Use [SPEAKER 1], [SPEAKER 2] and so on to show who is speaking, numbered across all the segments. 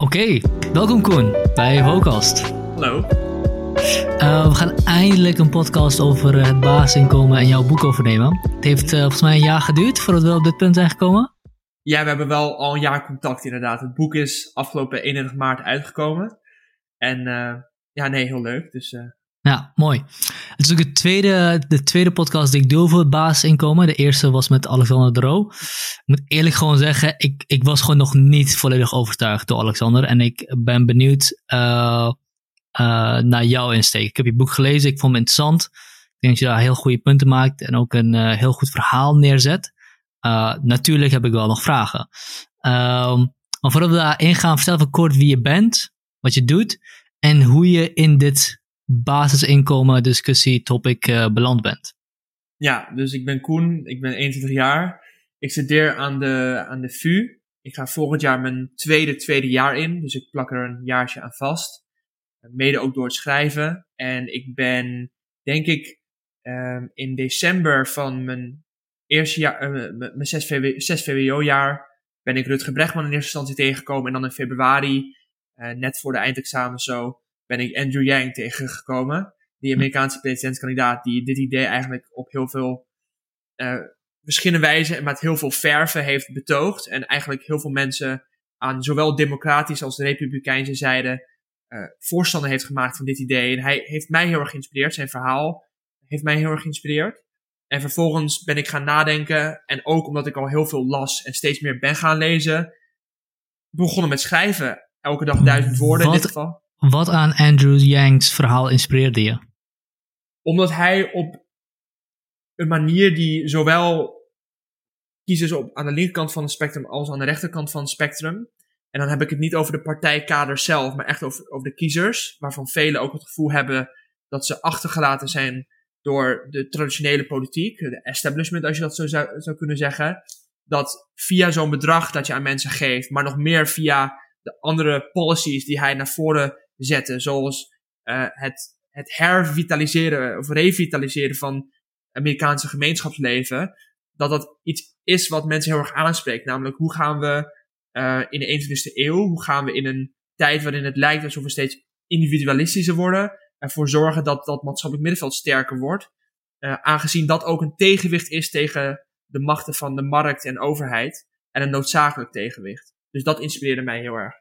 [SPEAKER 1] Oké, welkom Koen bij Vocast.
[SPEAKER 2] Hallo.
[SPEAKER 1] Uh, we gaan eindelijk een podcast over uh, het basisinkomen en jouw boek overnemen. Het heeft uh, volgens mij een jaar geduurd voordat we op dit punt zijn gekomen.
[SPEAKER 2] Ja, we hebben wel al een jaar contact inderdaad. Het boek is afgelopen 31 maart uitgekomen. En ja, nee, heel leuk. Dus
[SPEAKER 1] ja, mooi. Het is ook de tweede, de tweede podcast die ik doe voor het basisinkomen. De eerste was met Alexander Dro. Ik moet eerlijk gewoon zeggen, ik, ik was gewoon nog niet volledig overtuigd door Alexander. En ik ben benieuwd uh, uh, naar jouw insteek. Ik heb je boek gelezen, ik vond het interessant. Ik denk dat je daar heel goede punten maakt en ook een uh, heel goed verhaal neerzet. natuurlijk heb ik wel nog vragen. Ehm, maar voordat we daarin gaan, vertel even kort wie je bent, wat je doet en hoe je in dit basisinkomen discussie topic uh, beland bent.
[SPEAKER 2] Ja, dus ik ben Koen, ik ben 21 jaar. Ik studeer aan de, aan de VU. Ik ga volgend jaar mijn tweede, tweede jaar in, dus ik plak er een jaartje aan vast. Mede ook door het schrijven. En ik ben, denk ik, um, in december van mijn eerste jaar, uh, mijn 6, VW, 6 VWO-jaar, ben ik Rutger Brechtman in eerste instantie tegengekomen. En dan in februari, uh, net voor de eindexamen zo, ben ik Andrew Yang tegengekomen. Die Amerikaanse presidentskandidaat die dit idee eigenlijk op heel veel uh, verschillende wijzen en met heel veel verven heeft betoogd. En eigenlijk heel veel mensen aan zowel democratische als republikeinse zijde uh, voorstander heeft gemaakt van dit idee. En hij heeft mij heel erg geïnspireerd. Zijn verhaal heeft mij heel erg geïnspireerd. En vervolgens ben ik gaan nadenken. En ook omdat ik al heel veel las en steeds meer ben gaan lezen, begonnen met schrijven. Elke dag duizend woorden in dit geval.
[SPEAKER 1] Wat aan Andrew Yang's verhaal inspireerde je?
[SPEAKER 2] Omdat hij op een manier die zowel kiezers op, aan de linkerkant van het spectrum als aan de rechterkant van het spectrum. En dan heb ik het niet over de partijkader zelf, maar echt over, over de kiezers. Waarvan velen ook het gevoel hebben dat ze achtergelaten zijn door de traditionele politiek, de establishment als je dat zo zou, zou kunnen zeggen. Dat via zo'n bedrag dat je aan mensen geeft, maar nog meer via de andere policies die hij naar voren zetten. Zoals uh, het, het hervitaliseren of revitaliseren van Amerikaanse gemeenschapsleven. Dat dat iets is wat mensen heel erg aanspreekt. Namelijk, hoe gaan we uh, in de 21ste eeuw, hoe gaan we in een tijd waarin het lijkt alsof we steeds individualistischer worden, ervoor zorgen dat dat maatschappelijk middenveld sterker wordt. Uh, aangezien dat ook een tegenwicht is tegen de machten van de markt en overheid. En een noodzakelijk tegenwicht. Dus dat inspireerde mij heel erg.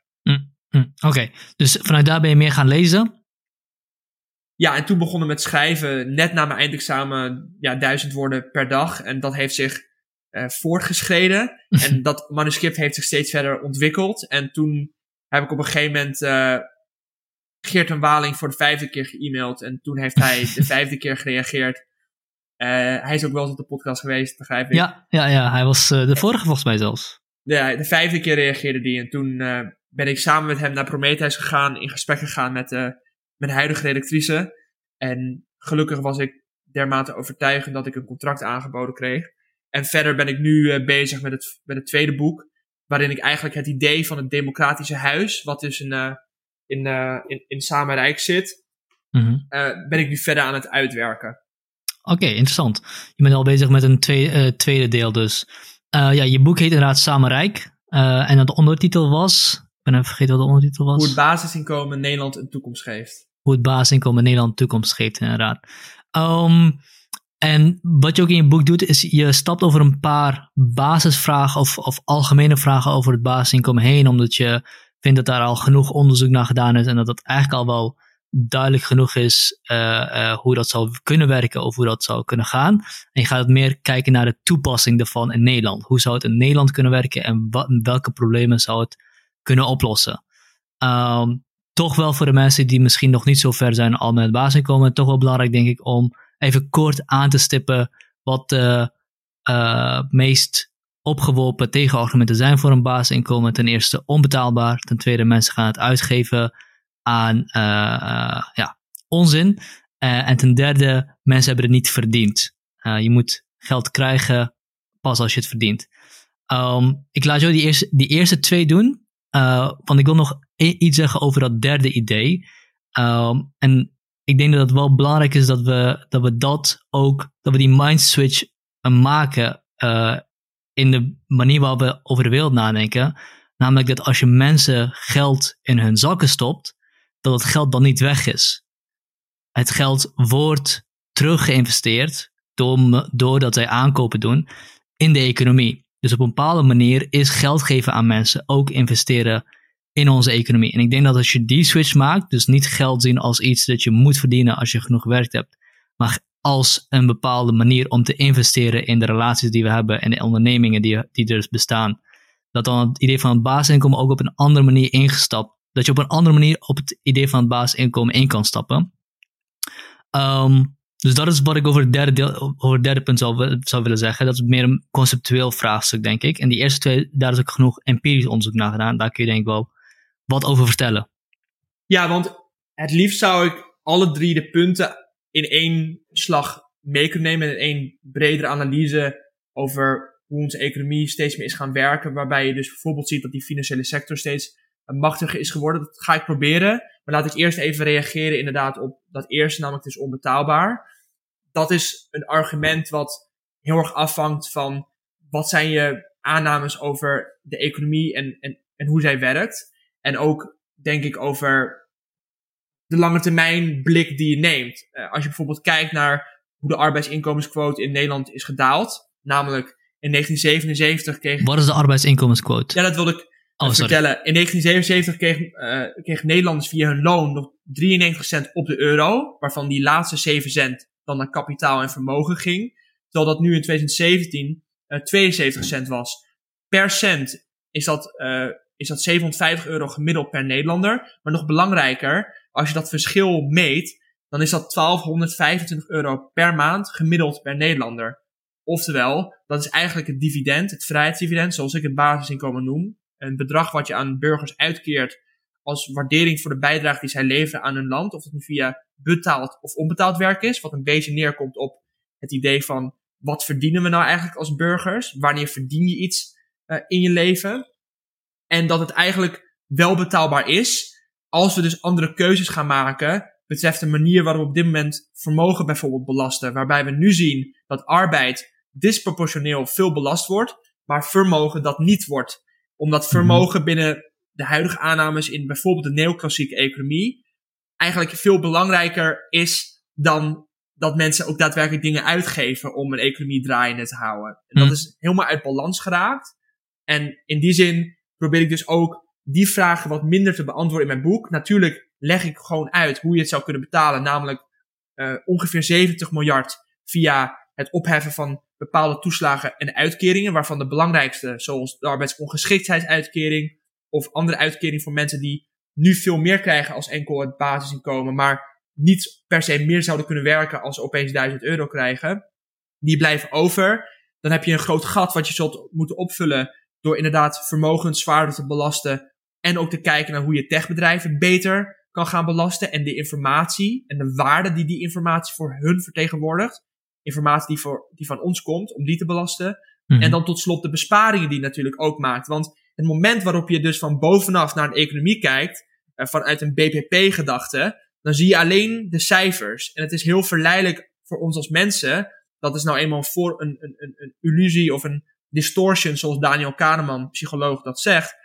[SPEAKER 1] Hm, Oké, dus vanuit daar ben je meer gaan lezen?
[SPEAKER 2] Ja, en toen begonnen met schrijven, net na mijn eindexamen, ja, duizend woorden per dag. En dat heeft zich uh, voortgeschreden. en dat manuscript heeft zich steeds verder ontwikkeld. En toen heb ik op een gegeven moment uh, Geert en Waling voor de vijfde keer ge-mailed. En toen heeft hij de vijfde keer gereageerd. Uh, hij is ook wel eens op de podcast geweest, begrijp ik.
[SPEAKER 1] Ja, ja, ja hij was de vorige volgens mij zelfs.
[SPEAKER 2] Ja, de vijfde keer reageerde hij. En toen ben ik samen met hem naar Prometheus gegaan, in gesprek gegaan met uh, mijn huidige redactrice. En gelukkig was ik dermate overtuigend dat ik een contract aangeboden kreeg. En verder ben ik nu uh, bezig met het, met het tweede boek, waarin ik eigenlijk het idee van het democratische huis, wat dus in, uh, in, in, in Samenrijk zit, mm -hmm. ben ik nu verder aan het uitwerken.
[SPEAKER 1] Oké, okay, interessant. Je bent al bezig met een tweede, tweede deel dus. ja, je boek heet inderdaad Samenrijk. en de ondertitel was ben even vergeten wat de ondertitel was.
[SPEAKER 2] Hoe het basisinkomen Nederland een toekomst geeft.
[SPEAKER 1] Hoe het basisinkomen Nederland een toekomst geeft, inderdaad. Um, En wat je ook in je boek doet, is je stapt over een paar basisvragen of, of algemene vragen over het basisinkomen heen, omdat je vindt dat daar al genoeg onderzoek naar gedaan is en dat het eigenlijk al wel duidelijk genoeg is uh, uh, hoe dat zou kunnen werken of hoe dat zou kunnen gaan. En je gaat meer kijken naar de toepassing daarvan in Nederland. Hoe zou het in Nederland kunnen werken en wat, welke problemen zou het kunnen oplossen? Um, toch wel voor de mensen die misschien nog niet zo ver zijn al met basisinkomen, toch wel belangrijk denk ik om even kort aan te stippen wat de uh, meest opgeworpen tegenargumenten zijn voor een basisinkomen. Ten eerste onbetaalbaar, ten tweede mensen gaan het uitgeven aan uh, ja, onzin. en ten derde, mensen hebben het niet verdiend. je moet geld krijgen pas als je het verdient. Um, ik laat jou die die eerste twee doen. Uh, want ik wil nog iets zeggen over dat derde idee. Um, en ik denk dat het wel belangrijk is dat we dat, we dat ook, dat we die mind switch maken uh, in de manier waarop we over de wereld nadenken. Namelijk dat als je mensen geld in hun zakken stopt, dat het geld dan niet weg is. Het geld wordt teruggeïnvesteerd door, doordat zij aankopen doen in de economie. Dus op een bepaalde manier is geld geven aan mensen ook investeren in onze economie. En ik denk dat als je die switch maakt, dus niet geld zien als iets dat je moet verdienen als je genoeg gewerkt hebt, maar als een bepaalde manier om te investeren in de relaties die we hebben en de ondernemingen die, die er dus bestaan, dat dan het idee van het basisinkomen ook op een andere manier ingestapt, dat je op een andere manier op het idee van het basisinkomen in kan stappen. Um, dus dat is wat ik over het derde, deel, over derde punt zou, zou willen zeggen. Dat is meer een conceptueel vraagstuk, denk ik. En die eerste twee, daar is ook genoeg empirisch onderzoek naar gedaan. Daar kun je denk ik wel wat over vertellen.
[SPEAKER 2] Ja, want het liefst zou ik alle drie de punten in één slag mee kunnen nemen. In één bredere analyse over hoe onze economie steeds meer is gaan werken. Waarbij je dus bijvoorbeeld ziet dat die financiële sector steeds machtiger is geworden. Dat ga ik proberen. Maar laat ik eerst even reageren inderdaad op dat eerste, namelijk het is onbetaalbaar. Dat is een argument wat heel erg afhangt van wat zijn je aannames over de economie en, en, en hoe zij werkt. En ook denk ik over de lange termijn blik die je neemt. Uh, als je bijvoorbeeld kijkt naar hoe de arbeidsinkomensquote in Nederland is gedaald. Namelijk in 1977 kreeg...
[SPEAKER 1] Wat is de arbeidsinkomensquote?
[SPEAKER 2] Ja, dat wilde ik oh, vertellen. In 1977 kreeg, uh, kreeg Nederlanders via hun loon nog 93 cent op de euro, waarvan die laatste 7 cent dan naar kapitaal en vermogen ging. Terwijl dat nu in 2017 uh, 72 cent was. Per cent is dat, uh, is dat 750 euro gemiddeld per Nederlander. Maar nog belangrijker, als je dat verschil meet, dan is dat 1225 euro per maand gemiddeld per Nederlander. Oftewel, dat is eigenlijk het dividend, het vrijheidsdividend, zoals ik het basisinkomen noem een bedrag wat je aan burgers uitkeert als waardering voor de bijdrage die zij leveren aan hun land. Of het nu via betaald of onbetaald werk is. Wat een beetje neerkomt op het idee van wat verdienen we nou eigenlijk als burgers? Wanneer verdien je iets uh, in je leven? En dat het eigenlijk wel betaalbaar is als we dus andere keuzes gaan maken betreft de manier waarop we op dit moment vermogen bijvoorbeeld belasten. Waarbij we nu zien dat arbeid disproportioneel veel belast wordt, maar vermogen dat niet wordt omdat mhm. vermogen binnen de huidige aannames in bijvoorbeeld de neoclassieke economie eigenlijk veel belangrijker is dan dat mensen ook daadwerkelijk dingen uitgeven om een economie draaiende te houden. En dat mhm. is helemaal uit balans geraakt. En in die zin probeer ik dus ook die vragen wat minder te beantwoorden in mijn boek. Natuurlijk leg ik gewoon uit hoe je het zou kunnen betalen, namelijk uh, ongeveer 70 miljard via het opheffen van bepaalde toeslagen en uitkeringen, waarvan de belangrijkste, zoals de arbeidsongeschiktheidsuitkering of andere uitkeringen voor mensen die nu veel meer krijgen als enkel het basisinkomen, maar niet per se meer zouden kunnen werken als ze opeens 1000 euro krijgen, die blijven over. Dan heb je een groot gat wat je zult moeten opvullen door inderdaad vermogens zwaarder te belasten en ook te kijken naar hoe je techbedrijven beter kan gaan belasten en de informatie en de waarde die die informatie voor hun vertegenwoordigt informatie die, voor, die van ons komt, om die te belasten. Mhm. En dan tot slot de besparingen die natuurlijk ook maakt. Want het moment waarop je dus van bovenaf naar een economie kijkt, vanuit een BPP-gedachte, dan zie je alleen de cijfers. En het is heel verleidelijk voor ons als mensen. Dat is nou eenmaal voor een, een, een, een illusie of een distortion, zoals Daniel Kahneman, psycholoog, dat zegt.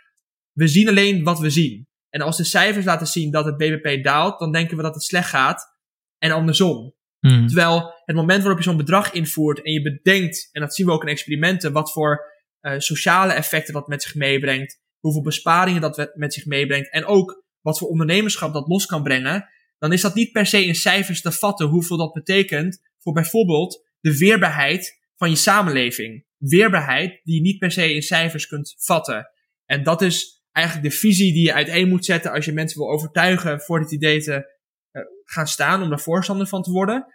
[SPEAKER 2] We zien alleen wat we zien. En als de cijfers laten zien dat het BBP daalt, dan denken we dat het slecht gaat. En andersom. Mhm. Terwijl het moment waarop je zo'n bedrag invoert en je bedenkt, en dat zien we ook in experimenten, wat voor uh, sociale effecten dat met zich meebrengt, hoeveel besparingen dat met zich meebrengt en ook wat voor ondernemerschap dat los kan brengen, dan is dat niet per se in cijfers te vatten hoeveel dat betekent voor bijvoorbeeld de weerbaarheid van je samenleving. Weerbaarheid die je niet per se in cijfers kunt vatten. En dat is eigenlijk de visie die je uiteen moet zetten als je mensen wil overtuigen voor dit idee te uh, gaan staan, om daar voorstander van te worden.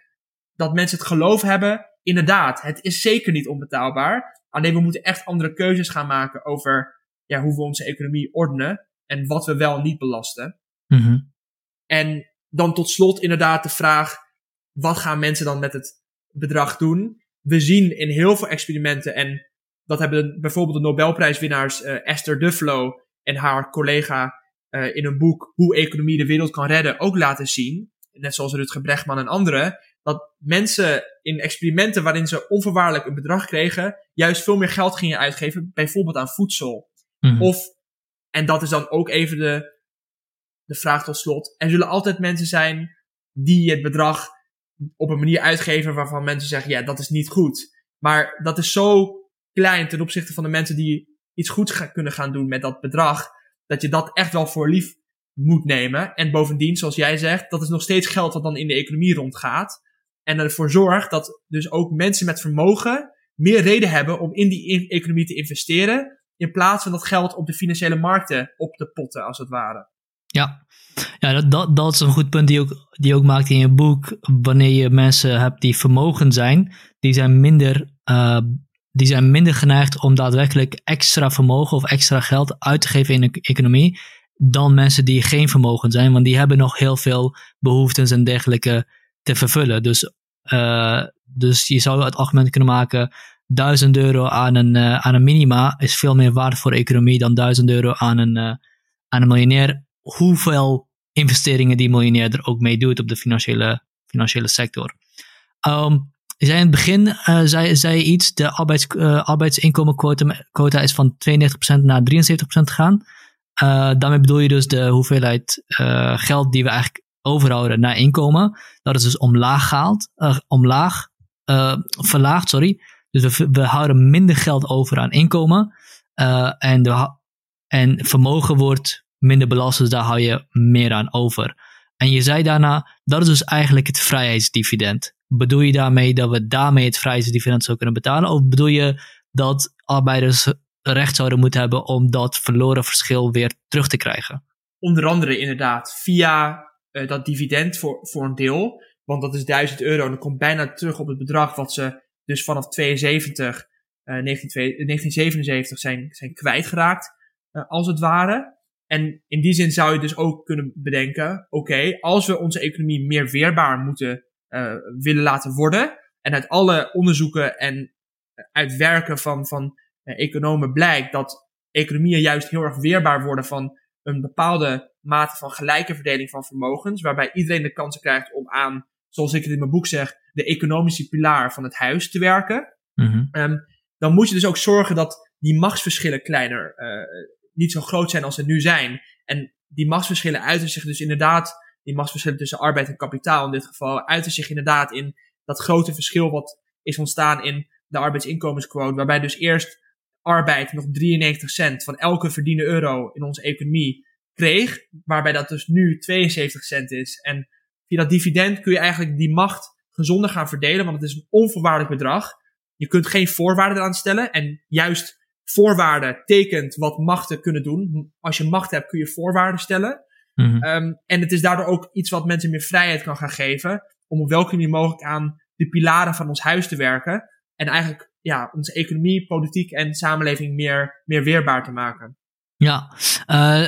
[SPEAKER 2] Dat mensen het geloof hebben, inderdaad, het is zeker niet onbetaalbaar. Alleen we moeten echt andere keuzes gaan maken over ja, hoe we onze economie ordenen en wat we wel niet belasten.
[SPEAKER 1] Mm
[SPEAKER 2] En dan tot slot inderdaad de vraag, wat gaan mensen dan met het bedrag doen? We zien in heel veel experimenten, en dat hebben bijvoorbeeld de Nobelprijswinnaars uh, Esther Duflo en haar collega uh, in een boek Hoe economie de wereld kan redden ook laten zien, net zoals Rutger Bregman en anderen, dat mensen in experimenten waarin ze onvoorwaardelijk een bedrag kregen, juist veel meer geld gingen uitgeven, bijvoorbeeld aan voedsel.
[SPEAKER 1] Mhm.
[SPEAKER 2] Of, en dat is dan ook even de, de vraag tot slot, er zullen altijd mensen zijn die het bedrag op een manier uitgeven waarvan mensen zeggen, ja, dat is niet goed. Maar dat is zo klein ten opzichte van de mensen die iets goeds kunnen gaan doen met dat bedrag, dat je dat echt wel voor lief moet nemen. En bovendien, zoals jij zegt, dat is nog steeds geld wat dan in de economie rondgaat. En ervoor zorgt dat dus ook mensen met vermogen meer reden hebben om in die economie te investeren. In plaats van dat geld op de financiële markten op te potten, als het ware.
[SPEAKER 1] Ja, ja dat, dat, dat is een goed punt die ook, die ook maakt in je boek. Wanneer je mensen hebt die vermogen zijn, die zijn minder, uh, die zijn minder geneigd om daadwerkelijk extra vermogen of extra geld uit te geven in de economie. Dan mensen die geen vermogen zijn, want die hebben nog heel veel behoeftes en dergelijke te vervullen. Dus, uh, dus je zou het argument kunnen maken: 1000 euro aan een, uh, aan een minima is veel meer waard voor de economie dan 1000 euro aan een, uh, aan een miljonair. Hoeveel investeringen die miljonair er ook mee doet op de financiële, financiële sector. Um, in het begin uh, zei, zei iets, de arbeids, arbeidsinkomenquota is van 32% naar 73% gegaan. daarmee bedoel je dus de hoeveelheid geld die we eigenlijk overhouden naar inkomen. Dat is dus omlaag gehaald, omlaag, verlaagd, sorry. Dus we, we, houden minder geld over aan inkomen. Uh, en, de, en vermogen wordt minder belast, dus daar hou je meer aan over. En je zei daarna, dat is dus eigenlijk het vrijheidsdividend. Bedoel je daarmee dat we daarmee het vrijheidsdividend zou kunnen betalen? Of bedoel je dat arbeiders recht zouden moeten hebben om dat verloren verschil weer terug te krijgen?
[SPEAKER 2] Onder andere inderdaad via uh, dat dividend voor, voor een deel. Want dat is 1000 euro en dat komt bijna terug op het bedrag wat ze dus vanaf 72, uh, 1977 zijn, zijn kwijtgeraakt, uh, als het ware. En in die zin zou je dus ook kunnen bedenken, oké, als we onze economie meer weerbaar moeten willen laten worden, en uit alle onderzoeken en uit werken van, van economen blijkt dat economieën juist heel erg weerbaar worden van een bepaalde mate van gelijke verdeling van vermogens, waarbij iedereen de kansen krijgt om aan, zoals ik het in mijn boek zeg, de economische pilaar van het huis te werken.
[SPEAKER 1] Mm-hmm.
[SPEAKER 2] Um, dan moet je dus ook zorgen dat die machtsverschillen kleiner, uh, niet zo groot zijn als ze nu zijn. En die machtsverschillen uiten zich dus inderdaad, die machtsverschillen tussen arbeid en kapitaal in dit geval, uiten zich inderdaad in dat grote verschil wat is ontstaan in de arbeidsinkomensquote, waarbij dus eerst arbeid nog 93 cent van elke verdiende euro in onze economie kreeg, waarbij dat dus nu 72 cent is. En via dat dividend kun je eigenlijk die macht gezonder gaan verdelen, want het is een onvoorwaardelijk bedrag. Je kunt geen voorwaarden eraan stellen en juist voorwaarden tekent wat machten kunnen doen. Als je macht hebt kun je voorwaarden stellen.
[SPEAKER 1] Mm-hmm.
[SPEAKER 2] Um, en het is daardoor ook iets wat mensen meer vrijheid kan gaan geven om op welke manier mogelijk aan de pilaren van ons huis te werken. En eigenlijk ja, onze economie, politiek en samenleving meer, meer weerbaar te maken.
[SPEAKER 1] Ja, uh,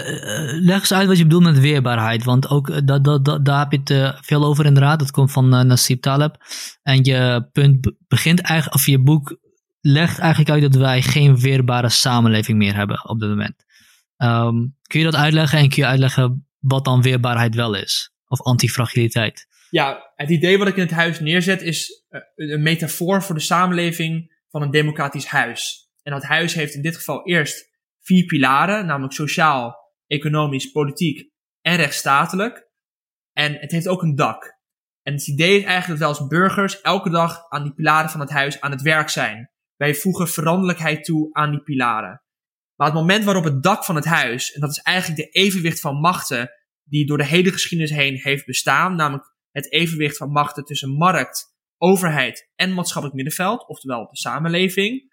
[SPEAKER 1] leg eens uit wat je bedoelt met weerbaarheid. Want ook dat, dat, dat, daar heb je het veel over inderdaad. Dat komt van uh, Taleb. En je punt begint eigenlijk, of je boek legt eigenlijk uit dat wij geen weerbare samenleving meer hebben op dit moment. Um, kun je dat uitleggen en kun je uitleggen wat dan weerbaarheid wel is? Of antifragiliteit?
[SPEAKER 2] Ja, het idee wat ik in het huis neerzet is een metafoor voor de samenleving van een democratisch huis. En dat huis heeft in dit geval eerst vier pilaren, namelijk sociaal, economisch, politiek en rechtsstatelijk. En het heeft ook een dak. En het idee is eigenlijk dat wij als burgers elke dag aan die pilaren van het huis aan het werk zijn. Wij voegen veranderlijkheid toe aan die pilaren. Maar het moment waarop het dak van het huis, en dat is eigenlijk de evenwicht van machten die door de hele geschiedenis heen heeft bestaan, namelijk het evenwicht van machten tussen markt, overheid en maatschappelijk middenveld, oftewel de samenleving.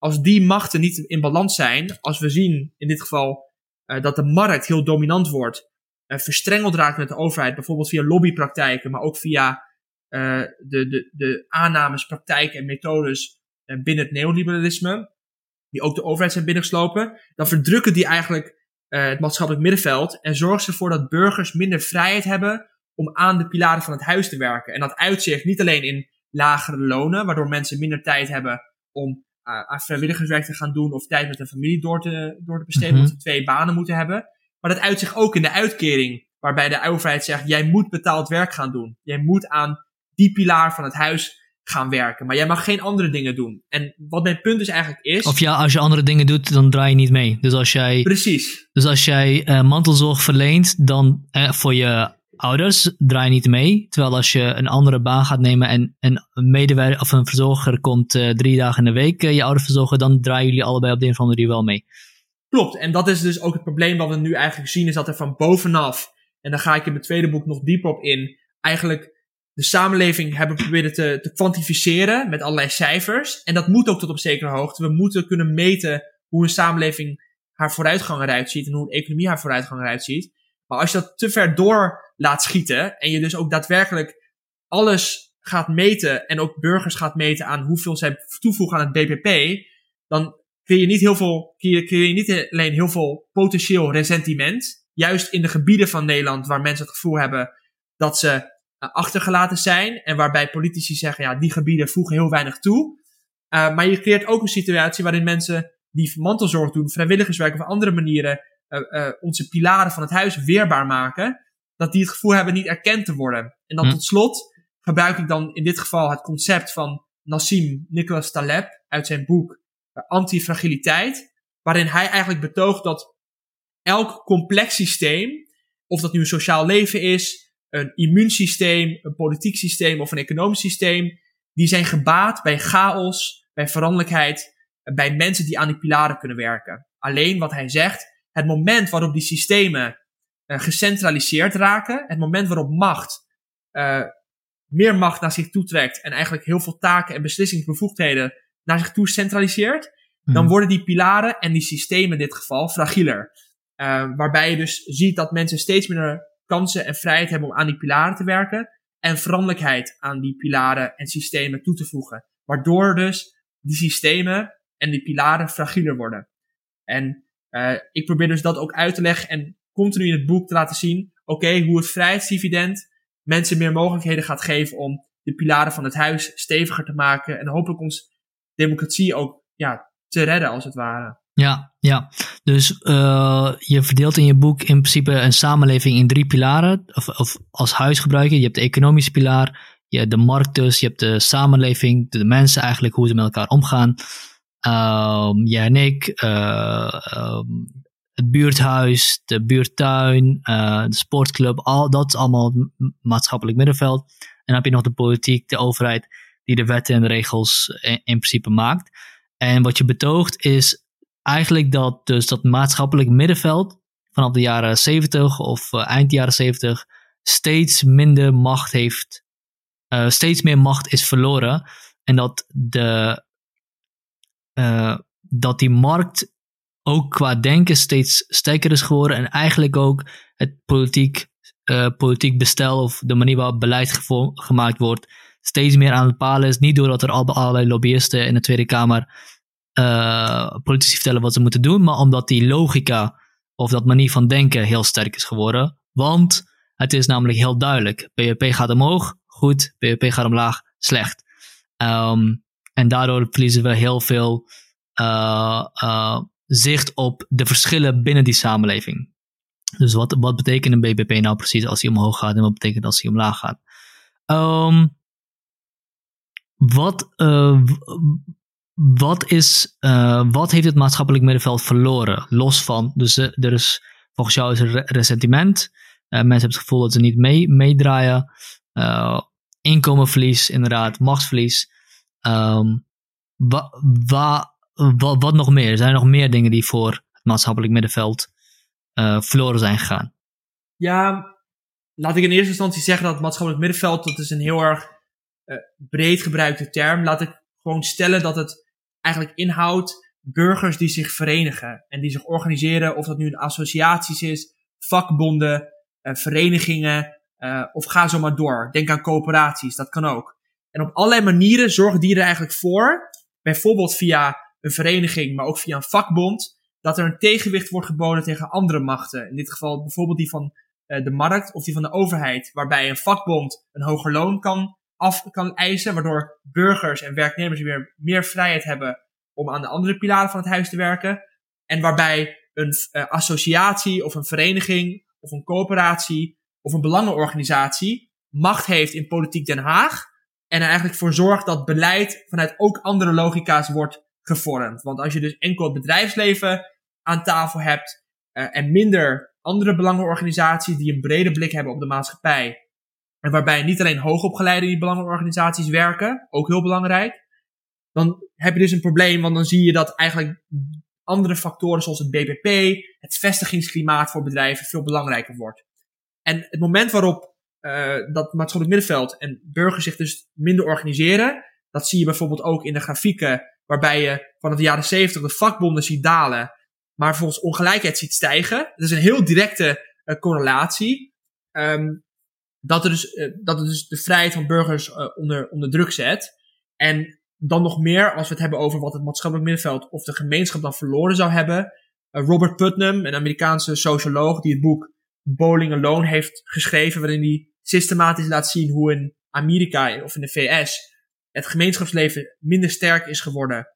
[SPEAKER 2] Als die machten niet in balans zijn, als we zien in dit geval uh, dat de markt heel dominant wordt, uh, verstrengeld raakt met de overheid, bijvoorbeeld via lobbypraktijken, maar ook via uh, de, de, de aannames, praktijken en methodes binnen het neoliberalisme, die ook de overheid zijn binnengeslopen, dan verdrukken die eigenlijk het maatschappelijk middenveld en zorgen ze ervoor dat burgers minder vrijheid hebben om aan de pilaren van het huis te werken. En dat uitzicht niet alleen in lagere lonen, waardoor mensen minder tijd hebben om aan vrijwilligerswerk te gaan doen of tijd met een familie door te, door te besteden, mm omdat ze twee banen moeten hebben. Maar dat uitzicht ook in de uitkering, waarbij de overheid zegt, jij moet betaald werk gaan doen. Jij moet aan die pilaar van het huis gaan werken. Maar jij mag geen andere dingen doen. En wat mijn punt dus eigenlijk is.
[SPEAKER 1] Of ja, als je andere dingen doet, dan draai je niet mee. Dus als jij.
[SPEAKER 2] Precies.
[SPEAKER 1] Dus als jij uh, mantelzorg verleent, dan uh, voor je ouders draaien niet mee. Terwijl als je een andere baan gaat nemen en een medewerker of een verzorger komt uh, drie dagen in de week uh, je ouder verzorgen, dan draaien jullie allebei op de een of andere manier wel mee.
[SPEAKER 2] Klopt, en dat is dus ook het probleem wat we nu eigenlijk zien, is dat er van bovenaf, en daar ga ik in mijn tweede boek nog dieper op in, eigenlijk de samenleving hebben proberen te, te kwantificeren met allerlei cijfers. En dat moet ook tot op zekere hoogte. We moeten kunnen meten hoe een samenleving haar vooruitgang eruit ziet en hoe een economie haar vooruitgang eruit ziet. Maar als je dat te ver door laat schieten en je dus ook daadwerkelijk alles gaat meten en ook burgers gaat meten aan hoeveel zij toevoegen aan het BBP, dan creëer je niet heel veel, creëer je niet alleen heel veel potentieel resentiment, juist in de gebieden van Nederland waar mensen het gevoel hebben dat ze uh, achtergelaten zijn en waarbij politici zeggen, ja, die gebieden voegen heel weinig toe. Uh, maar je creëert ook een situatie waarin mensen die mantelzorg doen, vrijwilligerswerk of andere manieren, onze pilaren van het huis weerbaar maken, dat die het gevoel hebben niet erkend te worden. En dan hm. tot slot gebruik ik dan in dit geval het concept van Nassim Nicholas Taleb uit zijn boek uh, Antifragiliteit, waarin hij eigenlijk betoogt dat elk complex systeem, of dat nu een sociaal leven is, een immuunsysteem, een politiek systeem of een economisch systeem, die zijn gebaat bij chaos, bij veranderlijkheid, bij mensen die aan die pilaren kunnen werken. Alleen wat hij zegt, het moment waarop die systemen uh, gecentraliseerd raken, het moment waarop macht uh, meer macht naar zich toe trekt en eigenlijk heel veel taken en beslissingsbevoegdheden naar zich toe centraliseert, dan mhm. worden die pilaren en die systemen in dit geval fragieler. Uh, waarbij je dus ziet dat mensen steeds minder kansen en vrijheid hebben om aan die pilaren te werken en veranderlijkheid aan die pilaren en systemen toe te voegen. Waardoor dus die systemen en die pilaren fragieler worden. En uh, ik probeer dus dat ook uit te leggen en continu in het boek te laten zien, oké, hoe het vrijheidsdividend mensen meer mogelijkheden gaat geven om de pilaren van het huis steviger te maken en hopelijk ons democratie ook ja, te redden als het ware.
[SPEAKER 1] Ja, ja. Dus uh, je verdeelt in je boek in principe een samenleving in drie pilaren, of, als huisgebruiker. Je hebt de economische pilaar, je hebt de markt dus, je hebt de samenleving, de mensen eigenlijk, hoe ze met elkaar omgaan. Um, jij en ik, uh, het buurthuis, de buurtuin, uh, de sportclub, al, dat is allemaal maatschappelijk middenveld. En dan heb je nog de politiek, de overheid, die de wetten en regels in, in principe maakt. En wat je betoogt is eigenlijk dat dus dat maatschappelijk middenveld vanaf de jaren 70 of uh, eind jaren 70 steeds minder macht heeft, steeds meer macht is verloren. En dat, de, uh, dat die markt ook qua denken steeds sterker is geworden. En eigenlijk ook het politiek, uh, politiek bestel of de manier waarop beleid gemaakt wordt steeds meer aan het bepalen is. Niet doordat er al allerlei lobbyisten in de Tweede Kamer uh, politici vertellen wat ze moeten doen, maar omdat die logica of dat manier van denken heel sterk is geworden. Want het is namelijk heel duidelijk. BBP gaat omhoog, goed. BBP gaat omlaag, slecht. Um, en daardoor verliezen we heel veel uh, uh, zicht op de verschillen binnen die samenleving. Dus wat, wat betekent een BBP nou precies als hij omhoog gaat en wat betekent als hij omlaag gaat? Um, wat, uh, wat, is, wat heeft het maatschappelijk middenveld verloren? Los van, dus er is volgens jou is er resentiment. mensen hebben het gevoel dat ze niet mee, meedraaien. inkomenverlies, inderdaad, machtsverlies. Ehm, wa, wa, wa, wat nog meer? Zijn er nog meer dingen die voor het maatschappelijk middenveld uh, verloren zijn gegaan?
[SPEAKER 2] Ja, laat ik in eerste instantie zeggen dat het maatschappelijk middenveld, dat is een heel erg uh, breed gebruikte term. Laat ik gewoon stellen dat het eigenlijk inhoudt burgers die zich verenigen en die zich organiseren, of dat nu een associaties is, vakbonden, uh, verenigingen, uh, of ga zo maar door. Denk aan coöperaties, dat kan ook. En op allerlei manieren zorgen die er eigenlijk voor, bijvoorbeeld via een vereniging, maar ook via een vakbond, dat er een tegenwicht wordt geboden tegen andere machten. In dit geval bijvoorbeeld die van uh, de markt of die van de overheid, waarbij een vakbond een hoger loon kan, af kan eisen, waardoor burgers en werknemers weer meer vrijheid hebben om aan de andere pilaren van het huis te werken. En waarbij een uh, associatie of een vereniging of een coöperatie of een belangenorganisatie macht heeft in politiek Den Haag. En er eigenlijk voor zorgt dat beleid vanuit ook andere logica's wordt gevormd. Want als je dus enkel het bedrijfsleven aan tafel hebt uh, en minder andere belangenorganisaties die een brede blik hebben op de maatschappij. En waarbij niet alleen hoogopgeleide die belangenorganisaties werken, ook heel belangrijk. Dan heb je dus een probleem, want dan zie je dat eigenlijk andere factoren zoals het BBP, het vestigingsklimaat voor bedrijven veel belangrijker wordt. En het moment waarop uh, dat maatschappelijk middenveld en burgers zich dus minder organiseren, dat zie je bijvoorbeeld ook in de grafieken, waarbij je vanaf de jaren 70 de vakbonden ziet dalen, maar volgens ongelijkheid ziet stijgen. Dat is een heel directe uh, correlatie. Um, dat, er dus, uh, dat het dus de vrijheid van burgers onder, onder druk zet. En dan nog meer, als we het hebben over wat het maatschappelijk middenveld of de gemeenschap dan verloren zou hebben. Robert Putnam, een Amerikaanse socioloog die het boek Bowling Alone heeft geschreven, waarin hij systematisch laat zien hoe in Amerika of in de VS het gemeenschapsleven minder sterk is geworden.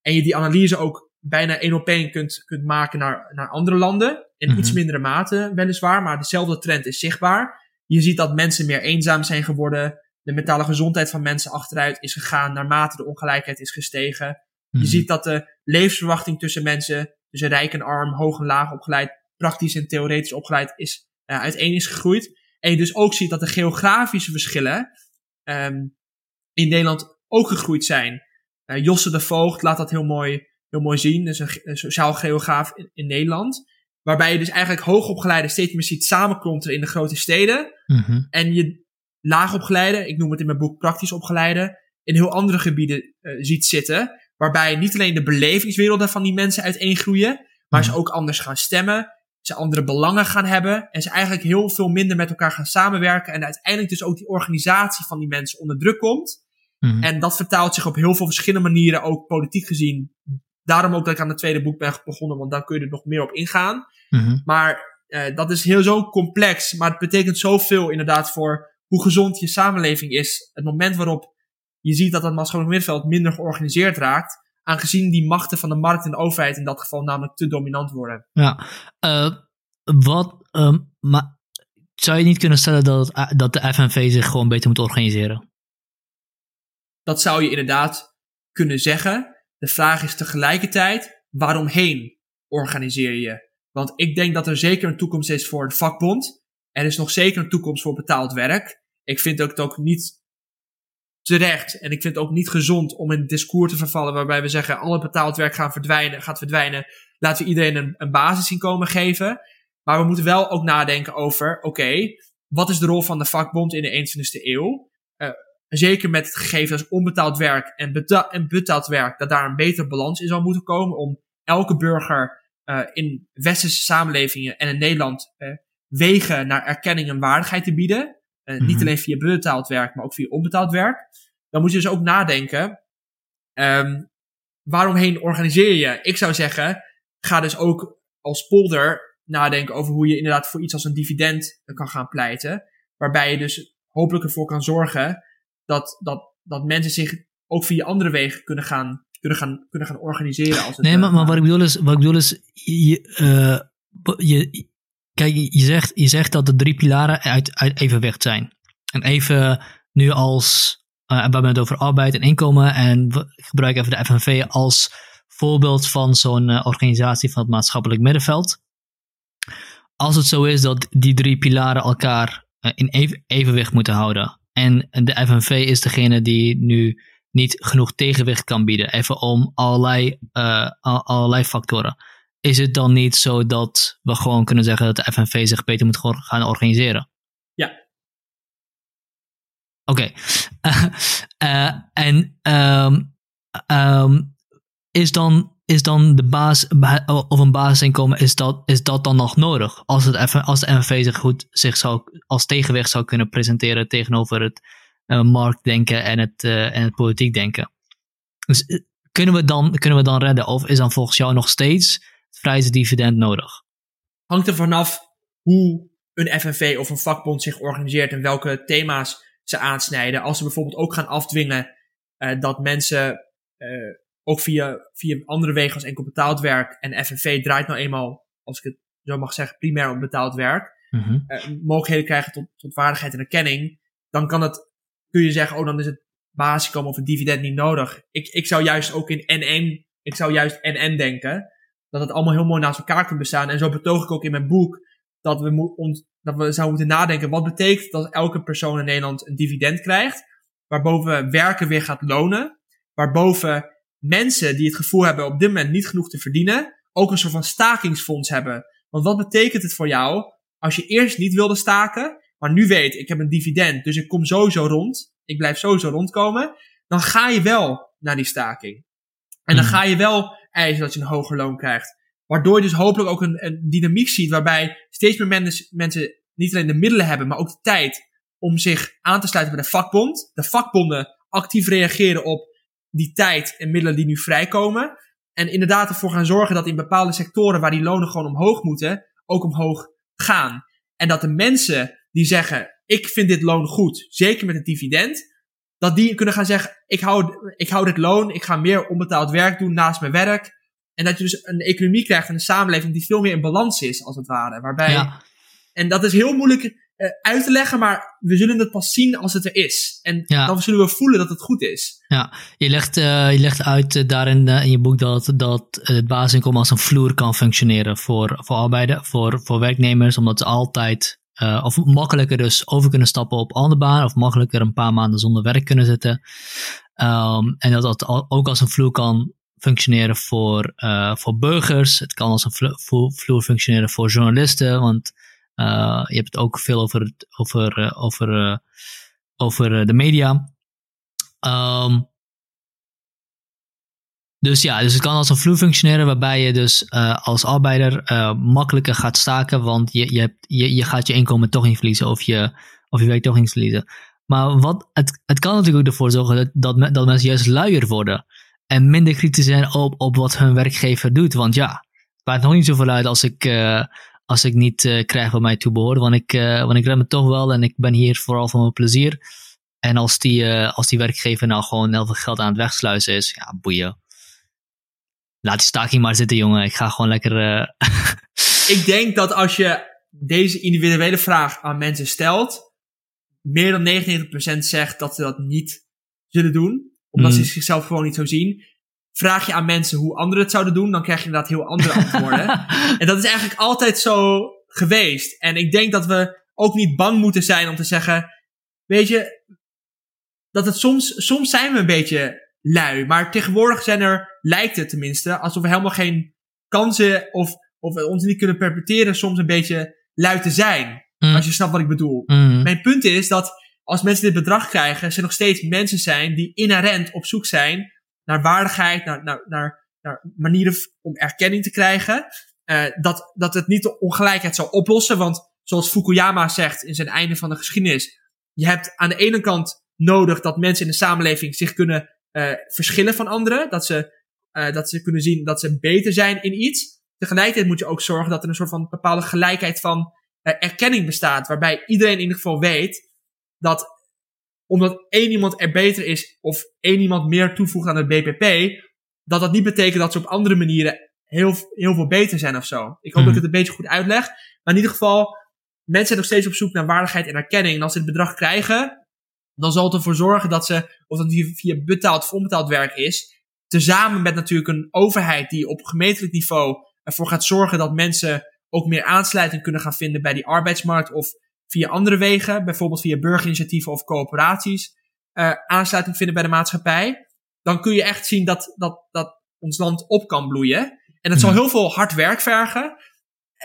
[SPEAKER 2] En je die analyse ook bijna één op één kunt, kunt maken naar, naar andere landen. In mm -hmm. iets mindere mate, weliswaar, maar dezelfde trend is zichtbaar. Je ziet dat mensen meer eenzaam zijn geworden. De mentale gezondheid van mensen achteruit is gegaan naarmate de ongelijkheid is gestegen. Mm -hmm. Je ziet dat de levensverwachting tussen mensen, tussen rijk en arm, hoog en laag opgeleid, praktisch en theoretisch opgeleid, is uh, uiteen is gegroeid. En je dus ook ziet dat de geografische verschillen um, in Nederland ook gegroeid zijn. Uh, Josse de Voogd laat dat heel mooi, heel mooi zien. Dat is een, een sociaal geograaf in, in, Nederland. Waarbij je dus eigenlijk hoogopgeleide steeds meer ziet samenklonteren in de grote steden.
[SPEAKER 1] Mm -hmm.
[SPEAKER 2] En je laagopgeleide, ik noem het in mijn boek praktisch opgeleide, in heel andere gebieden uh, ziet zitten. Waarbij niet alleen de belevingswerelden van die mensen uiteengroeien, maar mm -hmm. ze ook anders gaan stemmen ze andere belangen gaan hebben en ze eigenlijk heel veel minder met elkaar gaan samenwerken en uiteindelijk dus ook die organisatie van die mensen onder druk komt.
[SPEAKER 1] Mhm.
[SPEAKER 2] En dat vertaalt zich op heel veel verschillende manieren, ook politiek gezien. Daarom ook dat ik aan het tweede boek ben begonnen, want dan kun je er nog meer op ingaan.
[SPEAKER 1] Mm -hmm.
[SPEAKER 2] Maar uh, dat is heel zo complex, maar het betekent zoveel inderdaad voor hoe gezond je samenleving is. Het moment waarop je ziet dat het maatschappelijk middenveld minder georganiseerd raakt, aangezien die machten van de markt en de overheid in dat geval namelijk te dominant worden.
[SPEAKER 1] Ja, uh, wat, um, maar zou je niet kunnen stellen dat, het, dat de FNV zich gewoon beter moet organiseren?
[SPEAKER 2] Dat zou je inderdaad kunnen zeggen. De vraag is tegelijkertijd, waaromheen organiseer je? Want ik denk dat er zeker een toekomst is voor de vakbond. Er is nog zeker een toekomst voor betaald werk. Ik vind ook het ook niet terecht. En ik vind het ook niet gezond om in een discours te vervallen waarbij we zeggen alle betaald werk gaan verdwijnen, gaat verdwijnen. Laten we iedereen een, een basisinkomen geven. Maar we moeten wel ook nadenken over, oké, wat is de rol van de vakbond in de 21ste eeuw? Uh, zeker met het gegeven als onbetaald werk en, en betaald werk, dat daar een betere balans in zal moeten komen om elke burger uh, in westerse samenlevingen en in Nederland uh, wegen naar erkenning en waardigheid te bieden. Mm -hmm. Niet alleen via betaald werk, maar ook via onbetaald werk. Dan moet je dus ook nadenken. Um, waaromheen organiseer je? Ik zou zeggen, ga dus ook als polder nadenken over hoe je inderdaad voor iets als een dividend kan gaan pleiten. Waarbij je dus hopelijk ervoor kan zorgen dat, dat, dat mensen zich ook via andere wegen kunnen gaan, kunnen gaan, kunnen gaan organiseren. Als het
[SPEAKER 1] nee, maar, maar wat ik bedoel is, wat ik bedoel is je, uh, je, Kijk, je zegt, je zegt dat de drie pilaren uit, uit evenwicht zijn. En even nu als, uh, we hebben het over arbeid en inkomen en we gebruiken even de FNV als voorbeeld van zo'n uh, organisatie van het maatschappelijk middenveld. Als het zo is dat die drie pilaren elkaar uh, in even, evenwicht moeten houden, En de FNV is degene die nu niet genoeg tegenwicht kan bieden. Even om allerlei, allerlei factoren. Is het dan niet zo dat we gewoon kunnen zeggen dat de FNV zich beter moet gaan organiseren?
[SPEAKER 2] Ja.
[SPEAKER 1] Oké. Okay. Uh, en um, um, is dan is dan de baas of een basisinkomen, is dat, is dat dan nog nodig? Als, het even, als de MV zich goed zich zou, als tegenwicht zou kunnen presenteren tegenover het uh, marktdenken en het, uh, en het politiek denken. Dus kunnen, we dan, kunnen we dan redden? Of is dan volgens jou nog steeds het vrije dividend nodig?
[SPEAKER 2] Hangt er vanaf hoe een FNV of een vakbond zich organiseert en welke thema's ze aansnijden. Als ze bijvoorbeeld ook gaan afdwingen dat mensen ook via, via andere wegen als enkel betaald werk. En FNV draait nou eenmaal, als ik het zo mag zeggen, primair op betaald werk.
[SPEAKER 1] Mm
[SPEAKER 2] mogelijkheden krijgen tot, tot waardigheid en erkenning. Dan kan het, kun je zeggen, oh dan is het basiskomen of een dividend niet nodig. Ik, ik zou juist ook in NN, ik zou juist NN denken. Dat het allemaal heel mooi naast elkaar kan bestaan. En zo betoog ik ook in mijn boek dat we, mo ons, dat we zouden moeten nadenken. Wat betekent dat elke persoon in Nederland een dividend krijgt? Waarboven werken weer gaat lonen. Waarboven mensen die het gevoel hebben op dit moment niet genoeg te verdienen, ook een soort van stakingsfonds hebben. Want wat betekent het voor jou als je eerst niet wilde staken, maar nu weet ik heb een dividend, dus ik kom sowieso rond, ik blijf sowieso rondkomen, dan ga je wel naar die staking. En dan hmm. ga je wel eisen dat je een hoger loon krijgt. Waardoor je dus hopelijk ook een, een dynamiek ziet waarbij steeds meer mensen, mensen niet alleen de middelen hebben, maar ook de tijd om zich aan te sluiten bij de vakbond. De vakbonden actief reageren op die tijd en middelen die nu vrijkomen. En inderdaad ervoor gaan zorgen dat in bepaalde sectoren waar die lonen gewoon omhoog moeten, ook omhoog gaan. En dat de mensen die zeggen, ik vind dit loon goed, zeker met het dividend, dat die kunnen gaan zeggen, ik hou, ik hou dit loon, ik ga meer onbetaald werk doen naast mijn werk. En dat je dus een economie krijgt en een samenleving die veel meer in balans is, als het ware. Waarbij,
[SPEAKER 1] ja.
[SPEAKER 2] En dat is heel moeilijk uh, uit te leggen, maar we zullen het pas zien als het er is. En
[SPEAKER 1] ja.
[SPEAKER 2] dan zullen we voelen dat het goed is.
[SPEAKER 1] Ja, je legt, uh, je legt uit uh, daarin in je boek dat, dat het basisinkomen als een vloer kan functioneren voor, voor arbeiders, voor, voor werknemers, omdat ze altijd of makkelijker dus over kunnen stappen op andere baan, of makkelijker een paar maanden zonder werk kunnen zitten. Um, en dat dat ook als een vloer kan functioneren voor, voor burgers. Het kan als een vloer functioneren voor journalisten, want uh, je hebt het ook veel over, over, uh, over, uh, over de media. Um, dus ja, dus het kan als een vloer functioneren waarbij je dus als arbeider makkelijker gaat staken, want je, je, hebt, je, je gaat je inkomen toch niet verliezen of je, of je werk toch niet verliezen. Maar wat, het, het kan natuurlijk ook ervoor zorgen dat, dat, dat mensen juist luier worden en minder kritisch zijn op, op wat hun werkgever doet. Want ja, het maakt nog niet zoveel uit als ik, als ik niet krijg wat mij toebehoort. Want ik, want ik red me toch wel en ik ben hier vooral voor mijn plezier. En als die, als die werkgever nou gewoon heel veel geld aan het wegsluizen is, ja, boeien. Laat die staking maar zitten, jongen. Ik ga gewoon lekker.
[SPEAKER 2] ik denk dat als je deze individuele vraag aan mensen stelt, meer dan 99% zegt dat ze dat niet zullen doen, omdat mm. ze zichzelf gewoon niet zo zien vraag je aan mensen hoe anderen het zouden doen, dan krijg je inderdaad heel andere antwoorden. en dat is eigenlijk altijd zo geweest. En ik denk dat we ook niet bang moeten zijn om te zeggen, weet je, dat het soms, soms zijn we een beetje lui, maar tegenwoordig zijn er, lijkt het tenminste, alsof we helemaal geen kansen of, of ons niet kunnen perpetueren, soms een beetje lui te zijn.
[SPEAKER 1] Mm.
[SPEAKER 2] Als je snapt wat ik bedoel.
[SPEAKER 1] Mm.
[SPEAKER 2] Mijn punt is dat als mensen dit bedrag krijgen, ze nog steeds mensen zijn die inherent op zoek zijn naar waardigheid, naar, naar, naar, naar manieren om erkenning te krijgen. Uh, dat, dat het niet de ongelijkheid zal oplossen. Want zoals Fukuyama zegt in zijn einde van de geschiedenis. Je hebt aan de ene kant nodig dat mensen in de samenleving zich kunnen uh, verschillen van anderen. Dat ze, uh, dat ze kunnen zien dat ze beter zijn in iets. Tegelijkertijd moet je ook zorgen dat er een soort van bepaalde gelijkheid van erkenning bestaat. Waarbij iedereen in ieder geval weet dat omdat één iemand er beter is of één iemand meer toevoegt aan het BPP, dat dat niet betekent dat ze op andere manieren heel, heel veel beter zijn of zo. Ik hoop dat ik het een beetje goed uitleg. Maar in ieder geval, mensen zijn nog steeds op zoek naar waardigheid en erkenning. En als ze het bedrag krijgen, dan zal het ervoor zorgen dat ze, of dat via betaald of onbetaald werk is, tezamen met natuurlijk een overheid die op gemeentelijk niveau ervoor gaat zorgen dat mensen ook meer aansluiting kunnen gaan vinden bij die arbeidsmarkt of via andere wegen, bijvoorbeeld via burgerinitiatieven of coöperaties, uh, aansluiting vinden bij de maatschappij, dan kun je echt zien dat, dat, dat ons land op kan bloeien. En dat zal heel veel hard werk vergen.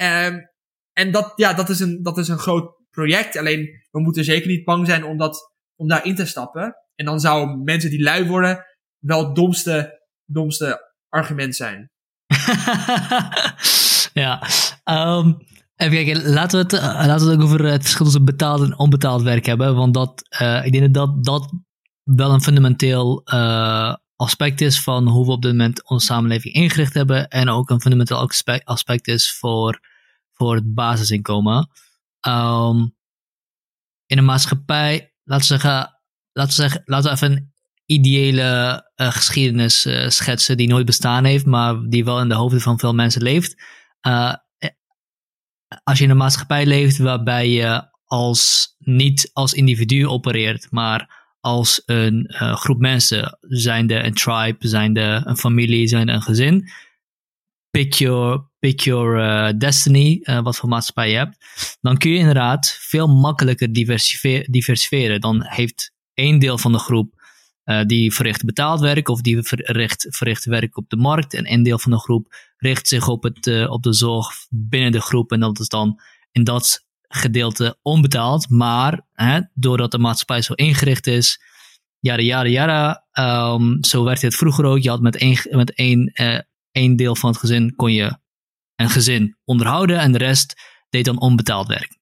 [SPEAKER 2] Um, en dat, ja, dat, is een, dat is een groot project. Alleen we moeten zeker niet bang zijn om, dat, om daarin te stappen. En dan zou mensen die lui worden wel het domste, domste argument zijn.
[SPEAKER 1] ja, um, even kijken. Laten we, het, uh, laten we het ook over het verschil tussen betaald en onbetaald werk hebben. Want dat, uh, ik denk dat dat wel een fundamenteel uh, aspect is van hoe we op dit moment onze samenleving ingericht hebben. En ook een fundamenteel aspect, is voor, voor het basisinkomen. Um, in een maatschappij, laten we zeggen, laten we, zeggen, laten we even ideële uh, geschiedenis uh, schetsen die nooit bestaan heeft, maar die wel in de hoofden van veel mensen leeft. Uh, als je in een maatschappij leeft waarbij je als, niet als individu opereert, maar als een groep mensen, zijnde een tribe, zijnde een familie, zijnde een gezin, pick your, pick your destiny, wat voor maatschappij je hebt, dan kun je inderdaad veel makkelijker diversifieren. Dan heeft één deel van de groep uh, die verricht betaald werk of die verricht, verricht werk op de markt. En één deel van de groep richt zich op, het, op de zorg binnen de groep. En dat is dan in dat gedeelte onbetaald, maar hè, doordat de maatschappij zo ingericht is, jaren, jaren, jaren, um, zo werd het vroeger ook, je had met één, met één één deel van het gezin kon je een gezin onderhouden. En de rest deed dan onbetaald werk.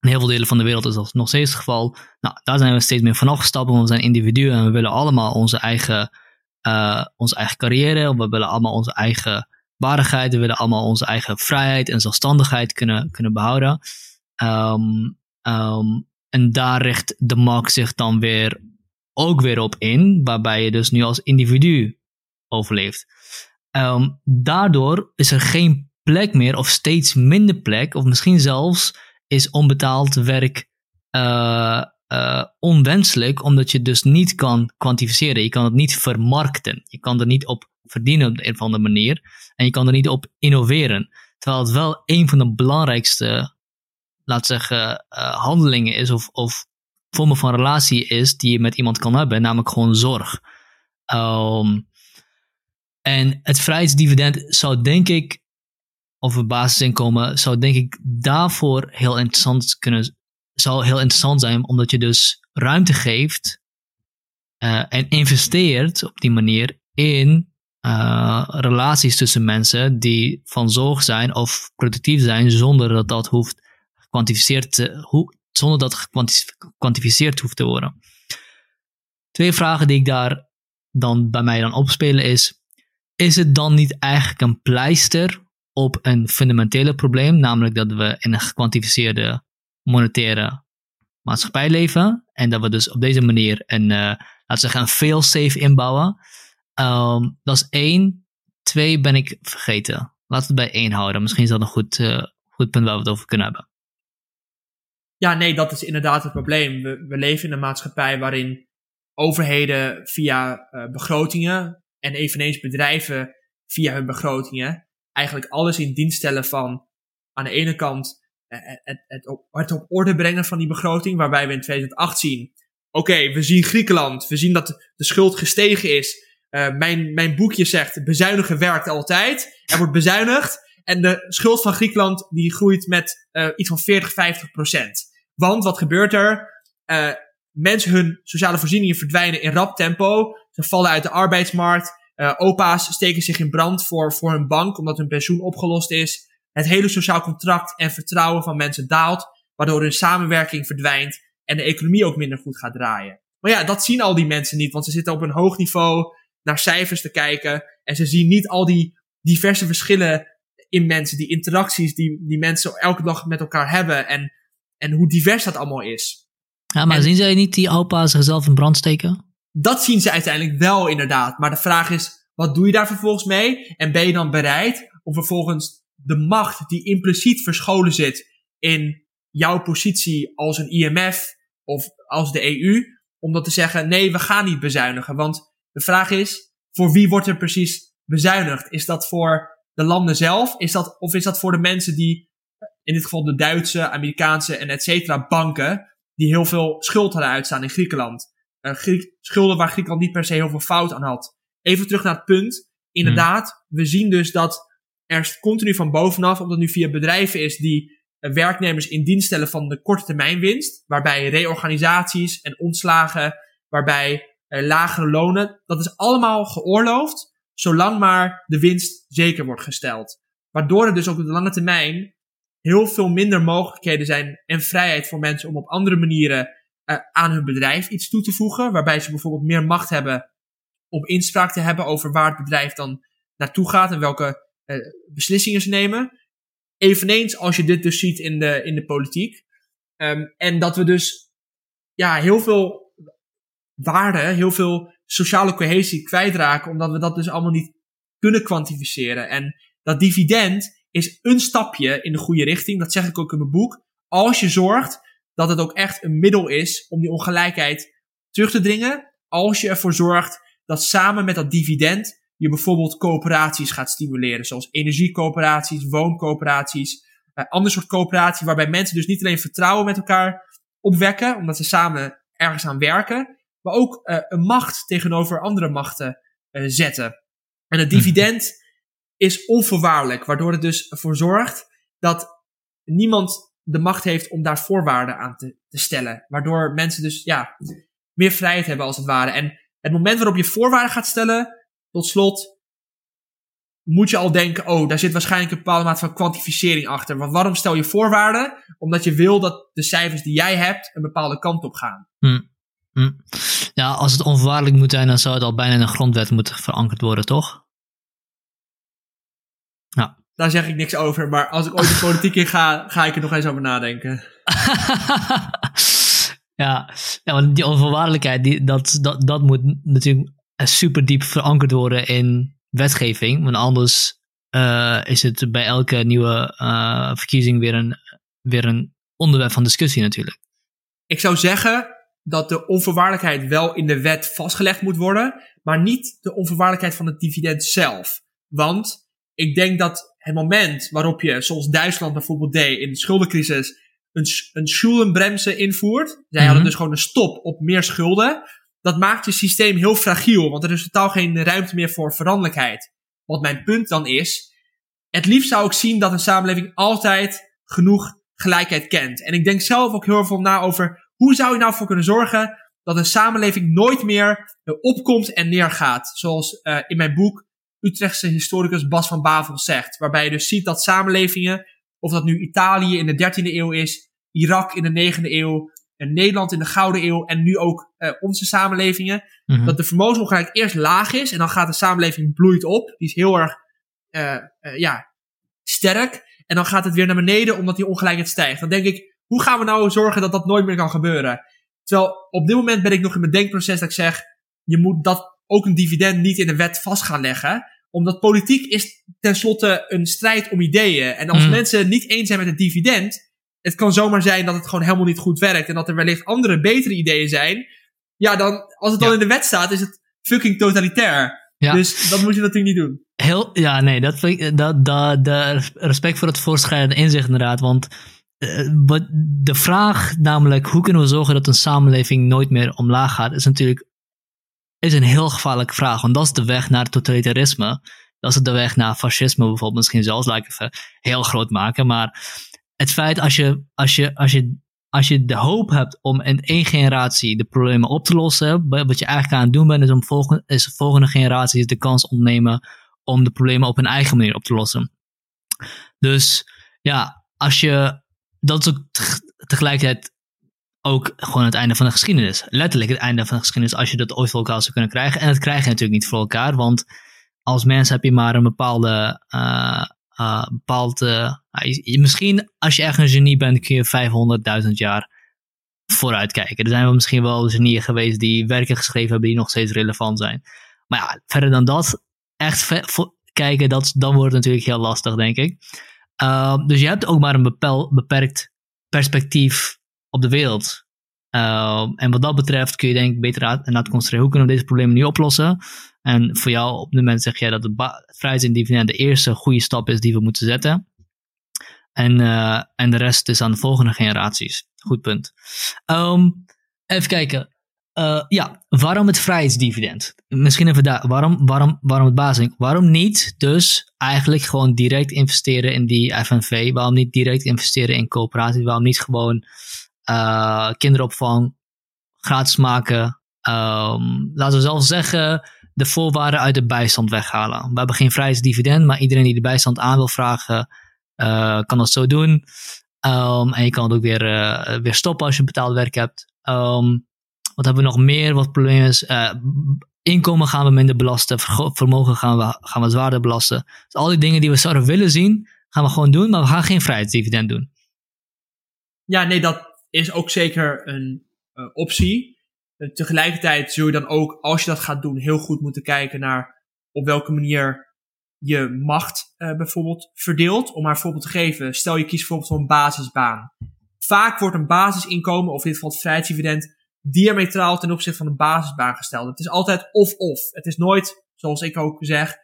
[SPEAKER 1] In heel veel delen van de wereld is dat nog steeds het geval. Nou, daar zijn we steeds meer van afgestapt, want we zijn individuen en we willen allemaal onze eigen, uh, onze eigen carrière, we willen allemaal onze eigen waardigheid, we willen allemaal onze eigen vrijheid en zelfstandigheid kunnen, kunnen behouden. Um, um, en daar richt de markt zich dan weer ook weer op in, waarbij je dus nu als individu overleeft. Um, daardoor is er geen plek meer, of steeds minder plek, of misschien zelfs is onbetaald werk uh, uh, onwenselijk, omdat je dus niet kan kwantificeren. Je kan het niet vermarkten. Je kan er niet op verdienen op een of andere manier. En je kan er niet op innoveren. Terwijl het wel een van de belangrijkste, laat zeggen, uh, handelingen is, of, of vormen van relatie is, die je met iemand kan hebben, namelijk gewoon zorg. Um, en het vrijheidsdividend zou denk ik, of het basisinkomen, zou denk ik daarvoor heel interessant kunnen, zou heel interessant zijn, omdat je dus ruimte geeft uh, en investeert op die manier in uh, relaties tussen mensen die van zorg zijn of productief zijn, zonder dat dat hoeft gekwantificeerd te, ho zonder dat gekwantificeerd hoeft te worden. Twee vragen die ik daar dan bij mij dan opspelen is, is het dan niet eigenlijk een pleister op een fundamentele probleem, namelijk dat we in een gekwantificeerde monetaire maatschappij leven en dat we dus op deze manier een, uh, laten we zeggen, een fail-safe inbouwen. Um, dat is één. Twee ben ik vergeten. Laten we het bij één houden. Misschien is dat een goed, uh, goed punt waar we het over kunnen hebben.
[SPEAKER 2] Ja, nee, dat is inderdaad het probleem. We, we leven in een maatschappij waarin overheden via uh, begrotingen en eveneens bedrijven via hun begrotingen eigenlijk alles in dienst stellen van aan de ene kant eh, eh, het, het, op, het op orde brengen van die begroting, waarbij we in 2008 zien, oké, we zien Griekenland, we zien dat de schuld gestegen is. Uh, mijn, mijn boekje zegt, bezuinigen werkt altijd. Er wordt bezuinigd. En de schuld van Griekenland die groeit met iets van 40, 50 procent. Want wat gebeurt er? Uh, mensen hun sociale voorzieningen verdwijnen in rap tempo. Ze vallen uit de arbeidsmarkt. Uh, opa's steken zich in brand voor, voor hun bank omdat hun pensioen opgelost is. Het hele sociaal contract en vertrouwen van mensen daalt, waardoor hun samenwerking verdwijnt en de economie ook minder goed gaat draaien. Maar ja, dat zien al die mensen niet, want ze zitten op een hoog niveau naar cijfers te kijken en ze zien niet al die diverse verschillen in mensen, die interacties die, die mensen elke dag met elkaar hebben en, en hoe divers dat allemaal is.
[SPEAKER 1] Ja, maar zien zij niet die opa's zichzelf in brand steken?
[SPEAKER 2] Dat zien ze uiteindelijk wel inderdaad. Maar de vraag is, wat doe je daar vervolgens mee? En ben je dan bereid om vervolgens de macht die impliciet verscholen zit in jouw positie als een IMF of als de EU, om dat te zeggen, nee, we gaan niet bezuinigen. Want de vraag is, voor wie wordt er precies bezuinigd? Is dat voor de landen zelf? Is dat, of is dat voor de mensen die in dit geval de Duitse, Amerikaanse en et cetera banken, die heel veel schuld hadden uitstaan in Griekenland. Griek, schulden waar Griekenland niet per se heel veel fout aan had. Even terug naar het punt. Inderdaad, we zien dus dat er continu van bovenaf, omdat het nu via bedrijven is die uh, werknemers in dienst stellen van de korte termijn winst, waarbij reorganisaties en ontslagen, waarbij uh, lagere lonen, dat is allemaal geoorloofd, zolang maar de winst zeker wordt gesteld. Waardoor er dus ook op de lange termijn heel veel minder mogelijkheden zijn en vrijheid voor mensen om op andere manieren uh, aan hun bedrijf iets toe te voegen. Waarbij ze bijvoorbeeld meer macht hebben om inspraak te hebben over waar het bedrijf dan naartoe gaat en welke uh, beslissingen ze nemen. Eveneens als je dit dus ziet in de, in de politiek. Um, en dat we dus ja, heel veel waarde, heel veel sociale cohesie kwijtraken, omdat we dat dus allemaal niet kunnen kwantificeren. En dat dividend is een stapje in de goede richting. Dat zeg ik ook in mijn boek. Als je zorgt dat het ook echt een middel is om die ongelijkheid terug te dringen. Als je ervoor zorgt dat samen met dat dividend je bijvoorbeeld coöperaties gaat stimuleren. Zoals energiecoöperaties, wooncoöperaties, uh, ander soort coöperatie. Waarbij mensen dus niet alleen vertrouwen met elkaar opwekken. Omdat ze samen ergens aan werken. Maar ook uh, een macht tegenover andere machten uh, zetten. En het dividend is onvoorwaardelijk, waardoor het dus ervoor zorgt dat niemand de macht heeft om daar voorwaarden aan te, te stellen. Waardoor mensen dus ja, meer vrijheid hebben als het ware. En het moment waarop je voorwaarden gaat stellen, tot slot, moet je al denken, oh, daar zit waarschijnlijk een bepaalde mate van kwantificering achter. Want waarom stel je voorwaarden? Omdat je wil dat de cijfers die jij hebt een bepaalde kant op gaan.
[SPEAKER 1] Hm. Hm. Ja, als het onvoorwaardelijk moet zijn, dan zou het al bijna in een grondwet moeten verankerd worden, toch?
[SPEAKER 2] Ja. Daar zeg ik niks over, maar als ik ooit de politiek in ga, ga ik er nog eens over nadenken.
[SPEAKER 1] ja, ja want die onvoorwaardelijkheid, die, dat, dat, dat moet natuurlijk super diep verankerd worden in wetgeving. Want anders uh, is het bij elke nieuwe uh, verkiezing weer een, weer een onderwerp van discussie natuurlijk.
[SPEAKER 2] Ik zou zeggen dat de onvoorwaardelijkheid wel in de wet vastgelegd moet worden, maar niet de onvoorwaardelijkheid van het dividend zelf. Want ik denk dat het moment waarop je, zoals Duitsland bijvoorbeeld deed in de schuldencrisis, een, een schuldenbremse invoert. Zij mm-hmm. hadden dus gewoon een stop op meer schulden. Dat maakt je systeem heel fragiel, want er is totaal geen ruimte meer voor veranderlijkheid. Wat mijn punt dan is, het liefst zou ik zien dat een samenleving altijd genoeg gelijkheid kent. En ik denk zelf ook heel veel na over hoe zou je nou voor kunnen zorgen dat een samenleving nooit meer opkomt en neergaat. Zoals uh, in mijn boek Utrechtse historicus Bas van Bavel zegt. Waarbij je dus ziet dat samenlevingen, of dat nu Italië in de 13e eeuw is, Irak in de 9e eeuw, en Nederland in de Gouden Eeuw en nu ook uh, onze samenlevingen, mm-hmm. dat de vermogensongelijkheid eerst laag is en dan gaat de samenleving bloeit op. Die is heel erg uh, uh, ja, sterk. En dan gaat het weer naar beneden omdat die ongelijkheid stijgt. Dan denk ik, hoe gaan we nou zorgen dat dat nooit meer kan gebeuren? Terwijl op dit moment ben ik nog in mijn denkproces dat ik zeg, je moet dat ook een dividend niet in de wet vast gaan leggen. Omdat politiek is tenslotte een strijd om ideeën. En als mm. mensen niet eens zijn met het dividend, het kan zomaar zijn dat het gewoon helemaal niet goed werkt. En dat er wellicht andere, betere ideeën zijn. Ja, dan, als het dan in de wet staat, is het fucking totalitair. Ja. Dus dat moet je natuurlijk niet doen.
[SPEAKER 1] Heel, ja, nee, dat, dat, dat, dat respect voor het voorschrijdende inzicht inderdaad. Want uh, de vraag namelijk, hoe kunnen we zorgen dat een samenleving nooit meer omlaag gaat, is natuurlijk is een heel gevaarlijke vraag. Want dat is de weg naar totalitarisme. Dat is de weg naar fascisme bijvoorbeeld. Misschien zelfs, laat ik even heel groot maken. Maar het feit als je, als je, als je, als je de hoop hebt om in één generatie de problemen op te lossen. Wat je eigenlijk aan het doen bent, is om volgende, is de volgende generatie de kans ontnemen om de problemen op hun eigen manier op te lossen. Dus ja, als je, dat is ook tegelijkertijd ook gewoon het einde van de geschiedenis. Letterlijk het einde van de geschiedenis als je dat ooit voor elkaar zou kunnen krijgen. En dat krijg je natuurlijk niet voor elkaar, want als mens heb je maar een bepaalde, uh, misschien als je echt een genie bent kun je 500.000 jaar vooruit kijken. Er zijn wel misschien wel genieën geweest die werken geschreven hebben die nog steeds relevant zijn. Maar ja, verder dan dat, echt kijken, dat, dan wordt het natuurlijk heel lastig, denk ik. dus je hebt ook maar een beperkt perspectief op de wereld. Uh, en wat dat betreft kun je denk ik beter aan het concentreren. Hoe kunnen we deze problemen nu oplossen? En voor jou op dit moment zeg jij dat het vrijheid en dividend de eerste goede stap is die we moeten zetten. En, uh, en de rest is aan de volgende generaties. Goed punt. Um, even kijken. Uh, ja, waarom het vrijheidsdividend? Misschien even daar. Waarom, waarom, waarom het basing? Waarom niet dus eigenlijk gewoon direct investeren in die FNV? Waarom niet direct investeren in coöperatie? Waarom niet gewoon uh, kinderopvang gratis maken? Um, laten we zelf zeggen, de voorwaarden uit de bijstand weghalen. We hebben geen vrijheidsdividend, maar iedereen die de bijstand aan wil vragen, uh, kan dat zo doen. Um, en je kan het ook weer, uh, weer stoppen als je betaald werk hebt. Um, wat hebben we nog meer? Wat probleem is? Inkomen gaan we minder belasten. Vermogen gaan we, gaan we zwaarder belasten. Dus al die dingen die we zouden willen zien, gaan we gewoon doen. Maar we gaan geen vrijheidsdividend doen.
[SPEAKER 2] Ja, nee, dat is ook zeker een uh, optie. Uh, tegelijkertijd zul je dan ook, als je dat gaat doen, heel goed moeten kijken naar op welke manier je macht uh, bijvoorbeeld verdeelt. Om maar een voorbeeld te geven, stel je kiest bijvoorbeeld voor een basisbaan. Vaak wordt een basisinkomen, of in dit geval het vrijheidsdividend, diametraal ten opzichte van een basisbaan gesteld. Het is altijd of-of. Het is nooit, zoals ik ook zeg,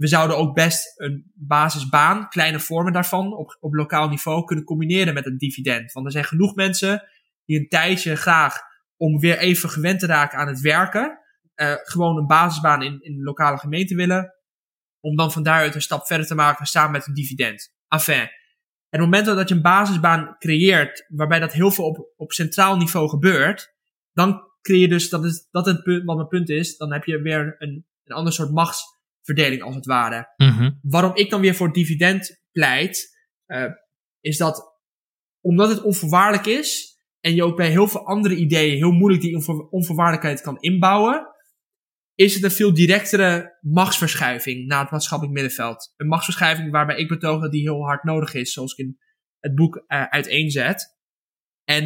[SPEAKER 2] we zouden ook best een basisbaan, kleine vormen daarvan, op, op lokaal niveau kunnen combineren met een dividend. Want er zijn genoeg mensen die een tijdje graag, om weer even gewend te raken aan het werken, uh, gewoon een basisbaan in, in lokale gemeente willen, om dan van daaruit een stap verder te maken samen met een dividend. Enfin, het moment dat je een basisbaan creëert, waarbij dat heel veel op, op centraal niveau gebeurt, dan creëer je dus, dat is dat het punt, wat mijn punt is, dan heb je weer een, een ander soort machtsverdeling als het ware.
[SPEAKER 1] Mm-hmm.
[SPEAKER 2] Waarom ik dan weer voor dividend pleit, uh, is dat omdat het onvoorwaardelijk is en je ook bij heel veel andere ideeën heel moeilijk die onvoor, onvoorwaardelijkheid kan inbouwen, is het een veel directere machtsverschuiving naar het maatschappelijk middenveld. Een machtsverschuiving waarbij ik betoog dat die heel hard nodig is, zoals ik in het boek uh, uiteenzet. En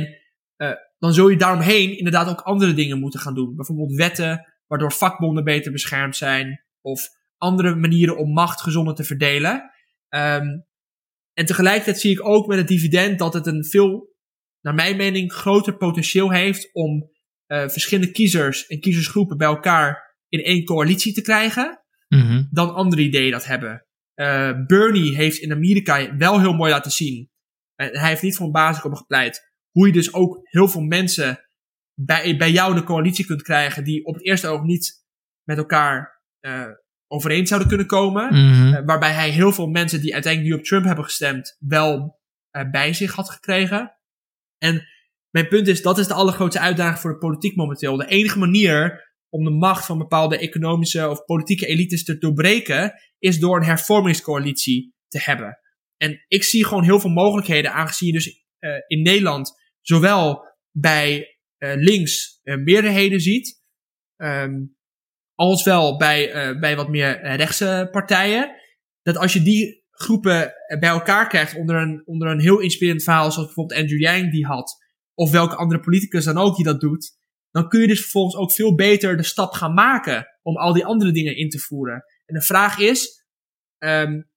[SPEAKER 2] uh, dan zul je daaromheen inderdaad ook andere dingen moeten gaan doen. Bijvoorbeeld wetten waardoor vakbonden beter beschermd zijn. Of andere manieren om macht gezonder te verdelen. Um, en tegelijkertijd zie ik ook met het dividend dat het een veel, naar mijn mening, groter potentieel heeft om uh, verschillende kiezers en kiezersgroepen bij elkaar in één coalitie te krijgen.
[SPEAKER 1] Mm-hmm.
[SPEAKER 2] Dan andere ideeën dat hebben. Uh, Bernie heeft in Amerika wel heel mooi laten zien. En hij heeft niet voor een basisinkomen gepleit hoe je dus ook heel veel mensen bij, bij jou in de coalitie kunt krijgen die op het eerste oog niet met elkaar uh, overeen zouden kunnen komen.
[SPEAKER 1] Mm-hmm.
[SPEAKER 2] Uh, waarbij hij heel veel mensen die uiteindelijk nu op Trump hebben gestemd wel uh, bij zich had gekregen. En mijn punt is, dat is de allergrootste uitdaging voor de politiek momenteel. De enige manier om de macht van bepaalde economische of politieke elites te doorbreken, is door een hervormingscoalitie te hebben. En ik zie gewoon heel veel mogelijkheden, aangezien je dus in Nederland zowel bij links meerderheden ziet, um, als wel bij, uh, bij wat meer rechtse partijen. Dat als je die groepen bij elkaar krijgt onder een, onder een heel inspirerend verhaal, zoals bijvoorbeeld Andrew Yang die had, of welke andere politicus dan ook die dat doet, dan kun je dus vervolgens ook veel beter de stap gaan maken om al die andere dingen in te voeren. En de vraag is, um,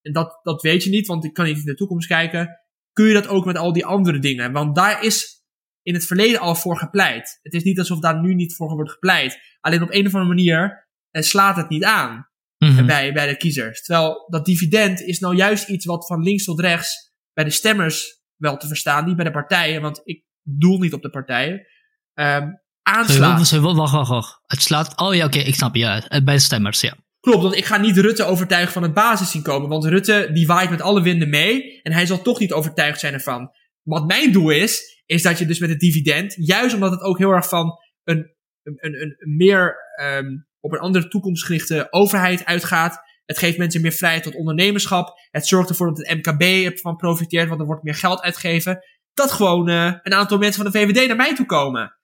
[SPEAKER 2] en dat, dat weet je niet, want ik kan niet in de toekomst kijken, kun je dat ook met al die andere dingen. Want daar is in het verleden al voor gepleit. Het is niet alsof daar nu niet voor wordt gepleit. Alleen op een of andere manier eh, slaat het niet aan
[SPEAKER 1] mm-hmm.
[SPEAKER 2] bij, bij de kiezers. Terwijl dat dividend is nou juist iets wat van links tot rechts bij de stemmers wel te verstaan, niet bij de partijen, want ik doel niet op de partijen. Um, aanslaat.
[SPEAKER 1] Sorry, wacht, wacht, wacht. Het slaat. Oh ja, oké, okay, ik snap je. Ja, bij de stemmers, ja.
[SPEAKER 2] Klopt, want ik ga niet Rutte overtuigen van het basisinkomen. Want Rutte die waait met alle winden mee. En hij zal toch niet overtuigd zijn ervan. Wat mijn doel is, is dat je dus met het dividend, juist omdat het ook heel erg van een, een, een, meer um, op een andere toekomstgerichte overheid uitgaat. Het geeft mensen meer vrijheid tot ondernemerschap. Het zorgt ervoor dat het MKB ervan profiteert, want er wordt meer geld uitgegeven. Dat gewoon uh, een aantal mensen van de VVD naar mij toe komen.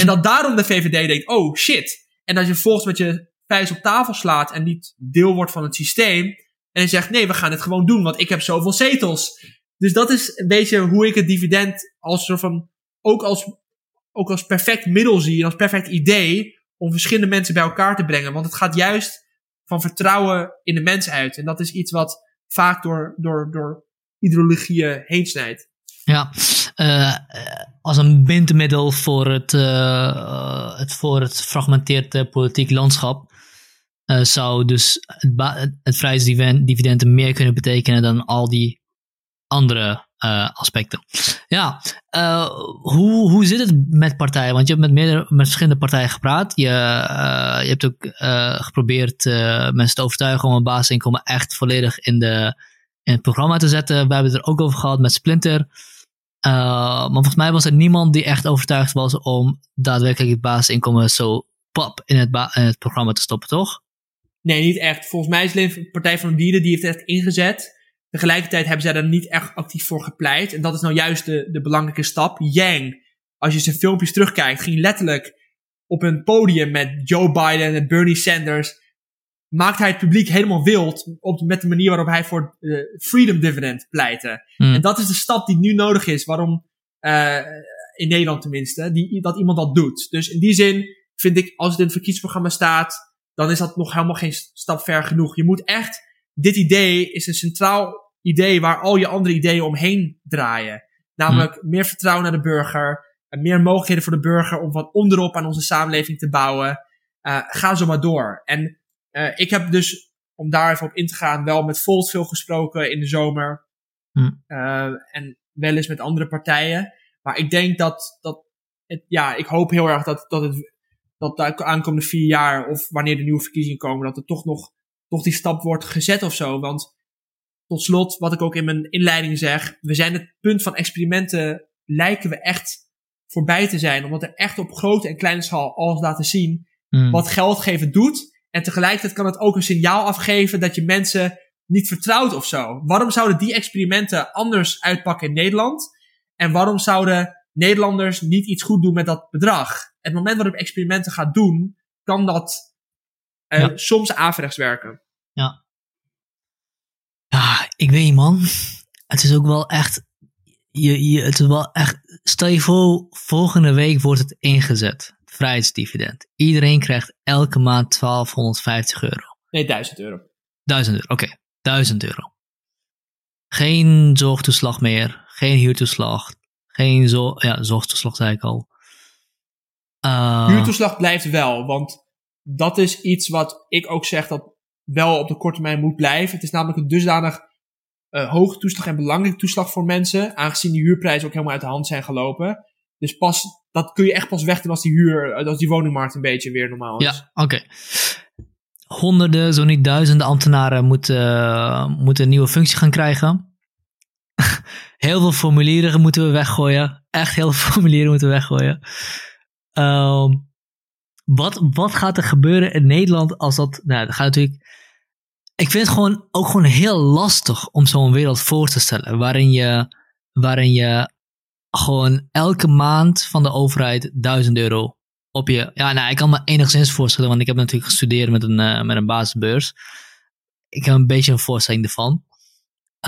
[SPEAKER 2] en dat daarom de VVD denkt, oh shit. En dat je volgens met je vuist op tafel slaat en niet deel wordt van het systeem. En zegt, nee, we gaan het gewoon doen, want ik heb zoveel zetels. Dus dat is een beetje hoe ik het dividend als soort van, ook als, ook als perfect middel zie en als perfect idee om verschillende mensen bij elkaar te brengen. Want het gaat juist van vertrouwen in de mens uit. En dat is iets wat vaak door, door, door ideologieën heen snijdt.
[SPEAKER 1] Ja, uh, als een bindmiddel voor het, uh, het, voor het fragmenteerde politiek landschap zou dus het, het vrijheidsdividend meer kunnen betekenen dan al die andere uh, aspecten. Ja, uh, hoe, hoe zit het met partijen? Want je hebt met, meerdere, met verschillende partijen gepraat. Je, uh, je hebt ook geprobeerd mensen te overtuigen om een basisinkomen echt volledig in, de, in het programma te zetten. We hebben het er ook over gehad met Splinter. maar volgens mij was er niemand die echt overtuigd was om daadwerkelijk het basisinkomen zo pap in het, in het programma te stoppen, toch?
[SPEAKER 2] Nee, niet echt. Volgens mij is de Partij van de Dieren die heeft echt ingezet. Tegelijkertijd hebben zij daar niet echt actief voor gepleit. En dat is nou juist de, de belangrijke stap. Yang, als je zijn filmpjes terugkijkt, ging letterlijk op een podium met Joe Biden en Bernie Sanders. Maakt hij het publiek helemaal wild op, met de manier waarop hij voor de Freedom Dividend pleitte. Hmm. En dat is de stap die nu nodig is. Waarom, uh, in Nederland tenminste, die, dat iemand dat doet. Dus in die zin vind ik, als het in het verkiezingsprogramma staat, dan is dat nog helemaal geen stap ver genoeg. Je moet echt dit idee is een centraal idee waar al je andere ideeën omheen draaien. Namelijk hm. meer vertrouwen naar de burger, en meer mogelijkheden voor de burger om van onderop aan onze samenleving te bouwen. Uh, ga zo maar door. En uh, ik heb dus, om daar even op in te gaan, wel met Volt veel gesproken in de zomer. Hm. Uh, en wel eens met andere partijen. Maar ik denk dat, dat het, ja, ik hoop heel erg dat, dat het, dat de aankomende vier jaar, of wanneer de nieuwe verkiezingen komen, dat er toch nog toch die stap wordt gezet of zo. Want tot slot, wat ik ook in mijn inleiding zeg, we zijn het punt van experimenten, lijken we echt voorbij te zijn. Omdat er echt op grote en kleine schaal alles laten zien mm. wat geld geven doet. En tegelijkertijd kan het ook een signaal afgeven dat je mensen niet vertrouwt of zo. Waarom zouden die experimenten anders uitpakken in Nederland? En waarom zouden Nederlanders niet iets goed doen met dat bedrag? Het moment waarop experimenten gaat doen, kan dat uh, soms averechts werken.
[SPEAKER 1] Ja. Ja, ik weet niet man. Het is ook wel echt, je, je, het is wel echt, stel je voor, volgende week wordt het ingezet. Vrijheidsdividend. Iedereen krijgt elke maand 1250 euro.
[SPEAKER 2] Nee, 1000 euro.
[SPEAKER 1] 1000 euro, oké. Okay. 1000 euro. Geen zorgtoeslag meer. Geen huurtoeslag. Geen zo, ja, zorgtoeslag zei ik al.
[SPEAKER 2] Uh, huurtoeslag blijft wel, want dat is iets wat ik ook zeg dat wel op de korte termijn moet blijven. Het is namelijk een dusdanig uh, hoge toeslag en belangrijke toeslag voor mensen, aangezien die huurprijzen ook helemaal uit de hand zijn gelopen. Dus pas, dat kun je echt pas wegdoen als die huur, eh, als die woningmarkt een beetje weer normaal is.
[SPEAKER 1] Ja, oké. Honderden, zo niet duizenden ambtenaren moeten, uh, moeten een nieuwe functie gaan krijgen. heel veel formulieren moeten we weggooien. Echt heel veel formulieren moeten we weggooien. Um, wat, wat gaat er gebeuren in Nederland als dat. Nou, dat gaat natuurlijk. Ik vind het gewoon ook gewoon heel lastig om zo'n wereld voor te stellen. Waarin je, waarin je gewoon elke maand van de overheid 1000 euro op je. Ja, nou, ik kan me enigszins voorstellen, want ik heb natuurlijk gestudeerd met een, uh, met een basisbeurs. Ik heb een beetje een voorstelling ervan.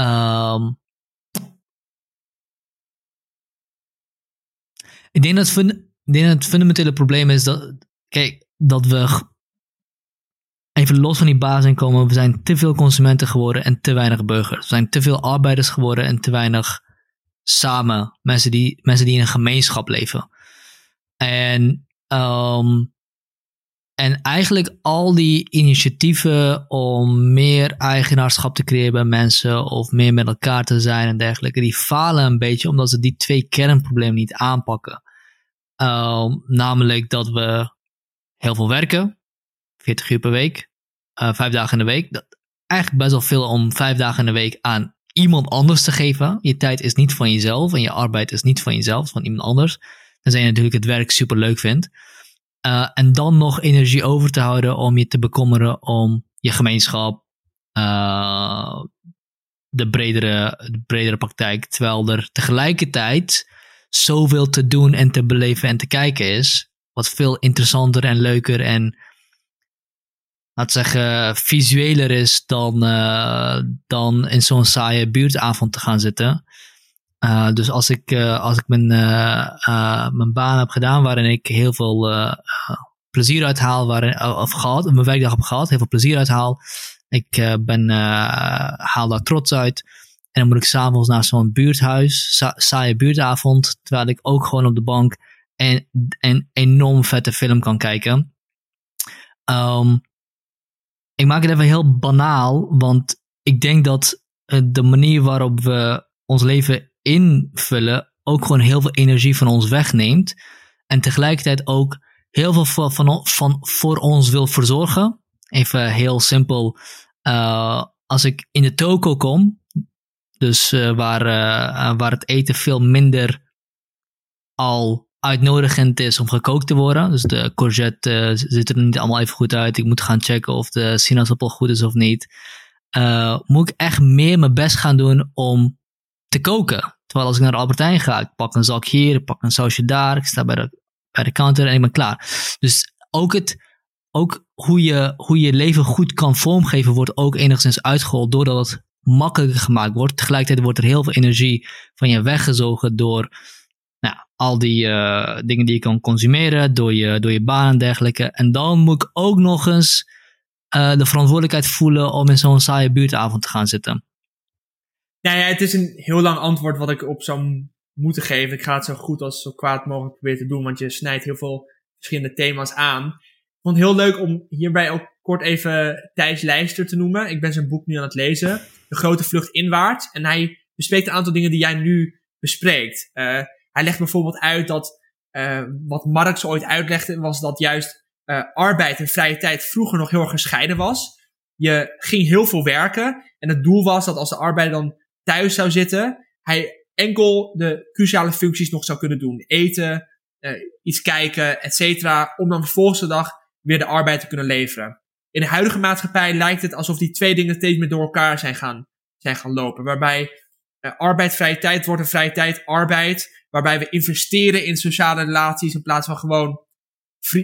[SPEAKER 1] Um, ik denk dat, ik denk dat het fundamentele probleem is dat Kijk, dat we. Even los van die basisinkomen, we zijn te veel consumenten geworden en te weinig burgers. We zijn te veel arbeiders geworden en te weinig samen. Mensen die, mensen die in een gemeenschap leven. En, um, en eigenlijk al die initiatieven om meer eigenaarschap te creëren bij mensen of meer met elkaar te zijn en dergelijke, die falen een beetje omdat ze die twee kernproblemen niet aanpakken. Um, namelijk dat we heel veel werken. 40 uur per week. Uh, vijf dagen in de week. Dat, eigenlijk best wel veel om vijf dagen in de week aan iemand anders te geven. Je tijd is niet van jezelf en je arbeid is niet van jezelf, van iemand anders. Tenzij je natuurlijk het werk super leuk vindt. Uh, en dan nog energie over te houden om je te bekommeren om je gemeenschap, uh, de, bredere, de bredere praktijk. Terwijl er tegelijkertijd zoveel te doen en te beleven en te kijken is wat veel interessanter en leuker en laat zeggen, visueler is dan, uh, dan in zo'n saaie buurtavond te gaan zitten. Uh, dus als ik, uh, als ik mijn, mijn baan heb gedaan waarin ik heel veel plezier uithaal, waarin, of gehad, mijn werkdag heb gehad, heel veel plezier uithaal. Ik ben, haal daar trots uit. En dan moet ik s'avonds naar zo'n buurthuis, sa saaie buurtavond, terwijl ik ook gewoon op de bank en een enorm vette film kan kijken. Um, ik maak het even heel banaal, want ik denk dat de manier waarop we ons leven invullen ook gewoon heel veel energie van ons wegneemt. En tegelijkertijd ook heel veel van, van, van voor ons wil verzorgen. Even heel simpel. Uh, als ik in de toko kom, dus uh, waar, waar het eten veel minder al uitnodigend is om gekookt te worden. Dus de courgette ziet er niet allemaal even goed uit. Ik moet gaan checken of de sinaasappel goed is of niet. moet ik echt meer mijn best gaan doen om te koken. Terwijl als ik naar de Albertijn ga, ik pak een zak hier, ik pak een sausje daar, ik sta bij de, bij de counter en ik ben klaar. Dus ook, het, ook hoe, je, hoe je leven goed kan vormgeven wordt ook enigszins uitgehold doordat het makkelijker gemaakt wordt. Tegelijkertijd wordt er heel veel energie van je weggezogen door al die uh, dingen die je kan consumeren, door je, door je baan en dergelijke. En dan moet ik ook nog eens uh, de verantwoordelijkheid voelen om in zo'n saaie buurtavond te gaan zitten.
[SPEAKER 2] Nou ja, het is een heel lang antwoord wat ik op zou moeten geven. Ik ga het zo goed als zo kwaad mogelijk proberen te doen, want je snijdt heel veel verschillende thema's aan. Ik vond het heel leuk om hierbij ook kort even Thijs Lijster te noemen. Ik ben zijn boek nu aan het lezen, De Grote Vlucht Inwaarts. En hij bespreekt een aantal dingen die jij nu bespreekt. Uh, hij legt bijvoorbeeld uit dat uh, wat Marx ooit uitlegde, was dat juist uh, arbeid en vrije tijd vroeger nog heel erg gescheiden was. Je ging heel veel werken en het doel was dat als de arbeider dan thuis zou zitten, hij enkel de cruciale functies nog zou kunnen doen. Eten, uh, iets kijken, et cetera, om dan de dag weer de arbeid te kunnen leveren. In de huidige maatschappij lijkt het alsof die twee dingen steeds meer door elkaar zijn gaan, zijn gaan lopen. Waarbij arbeid vrije tijd wordt en vrije tijd arbeid. Waarbij we investeren in sociale relaties in plaats van gewoon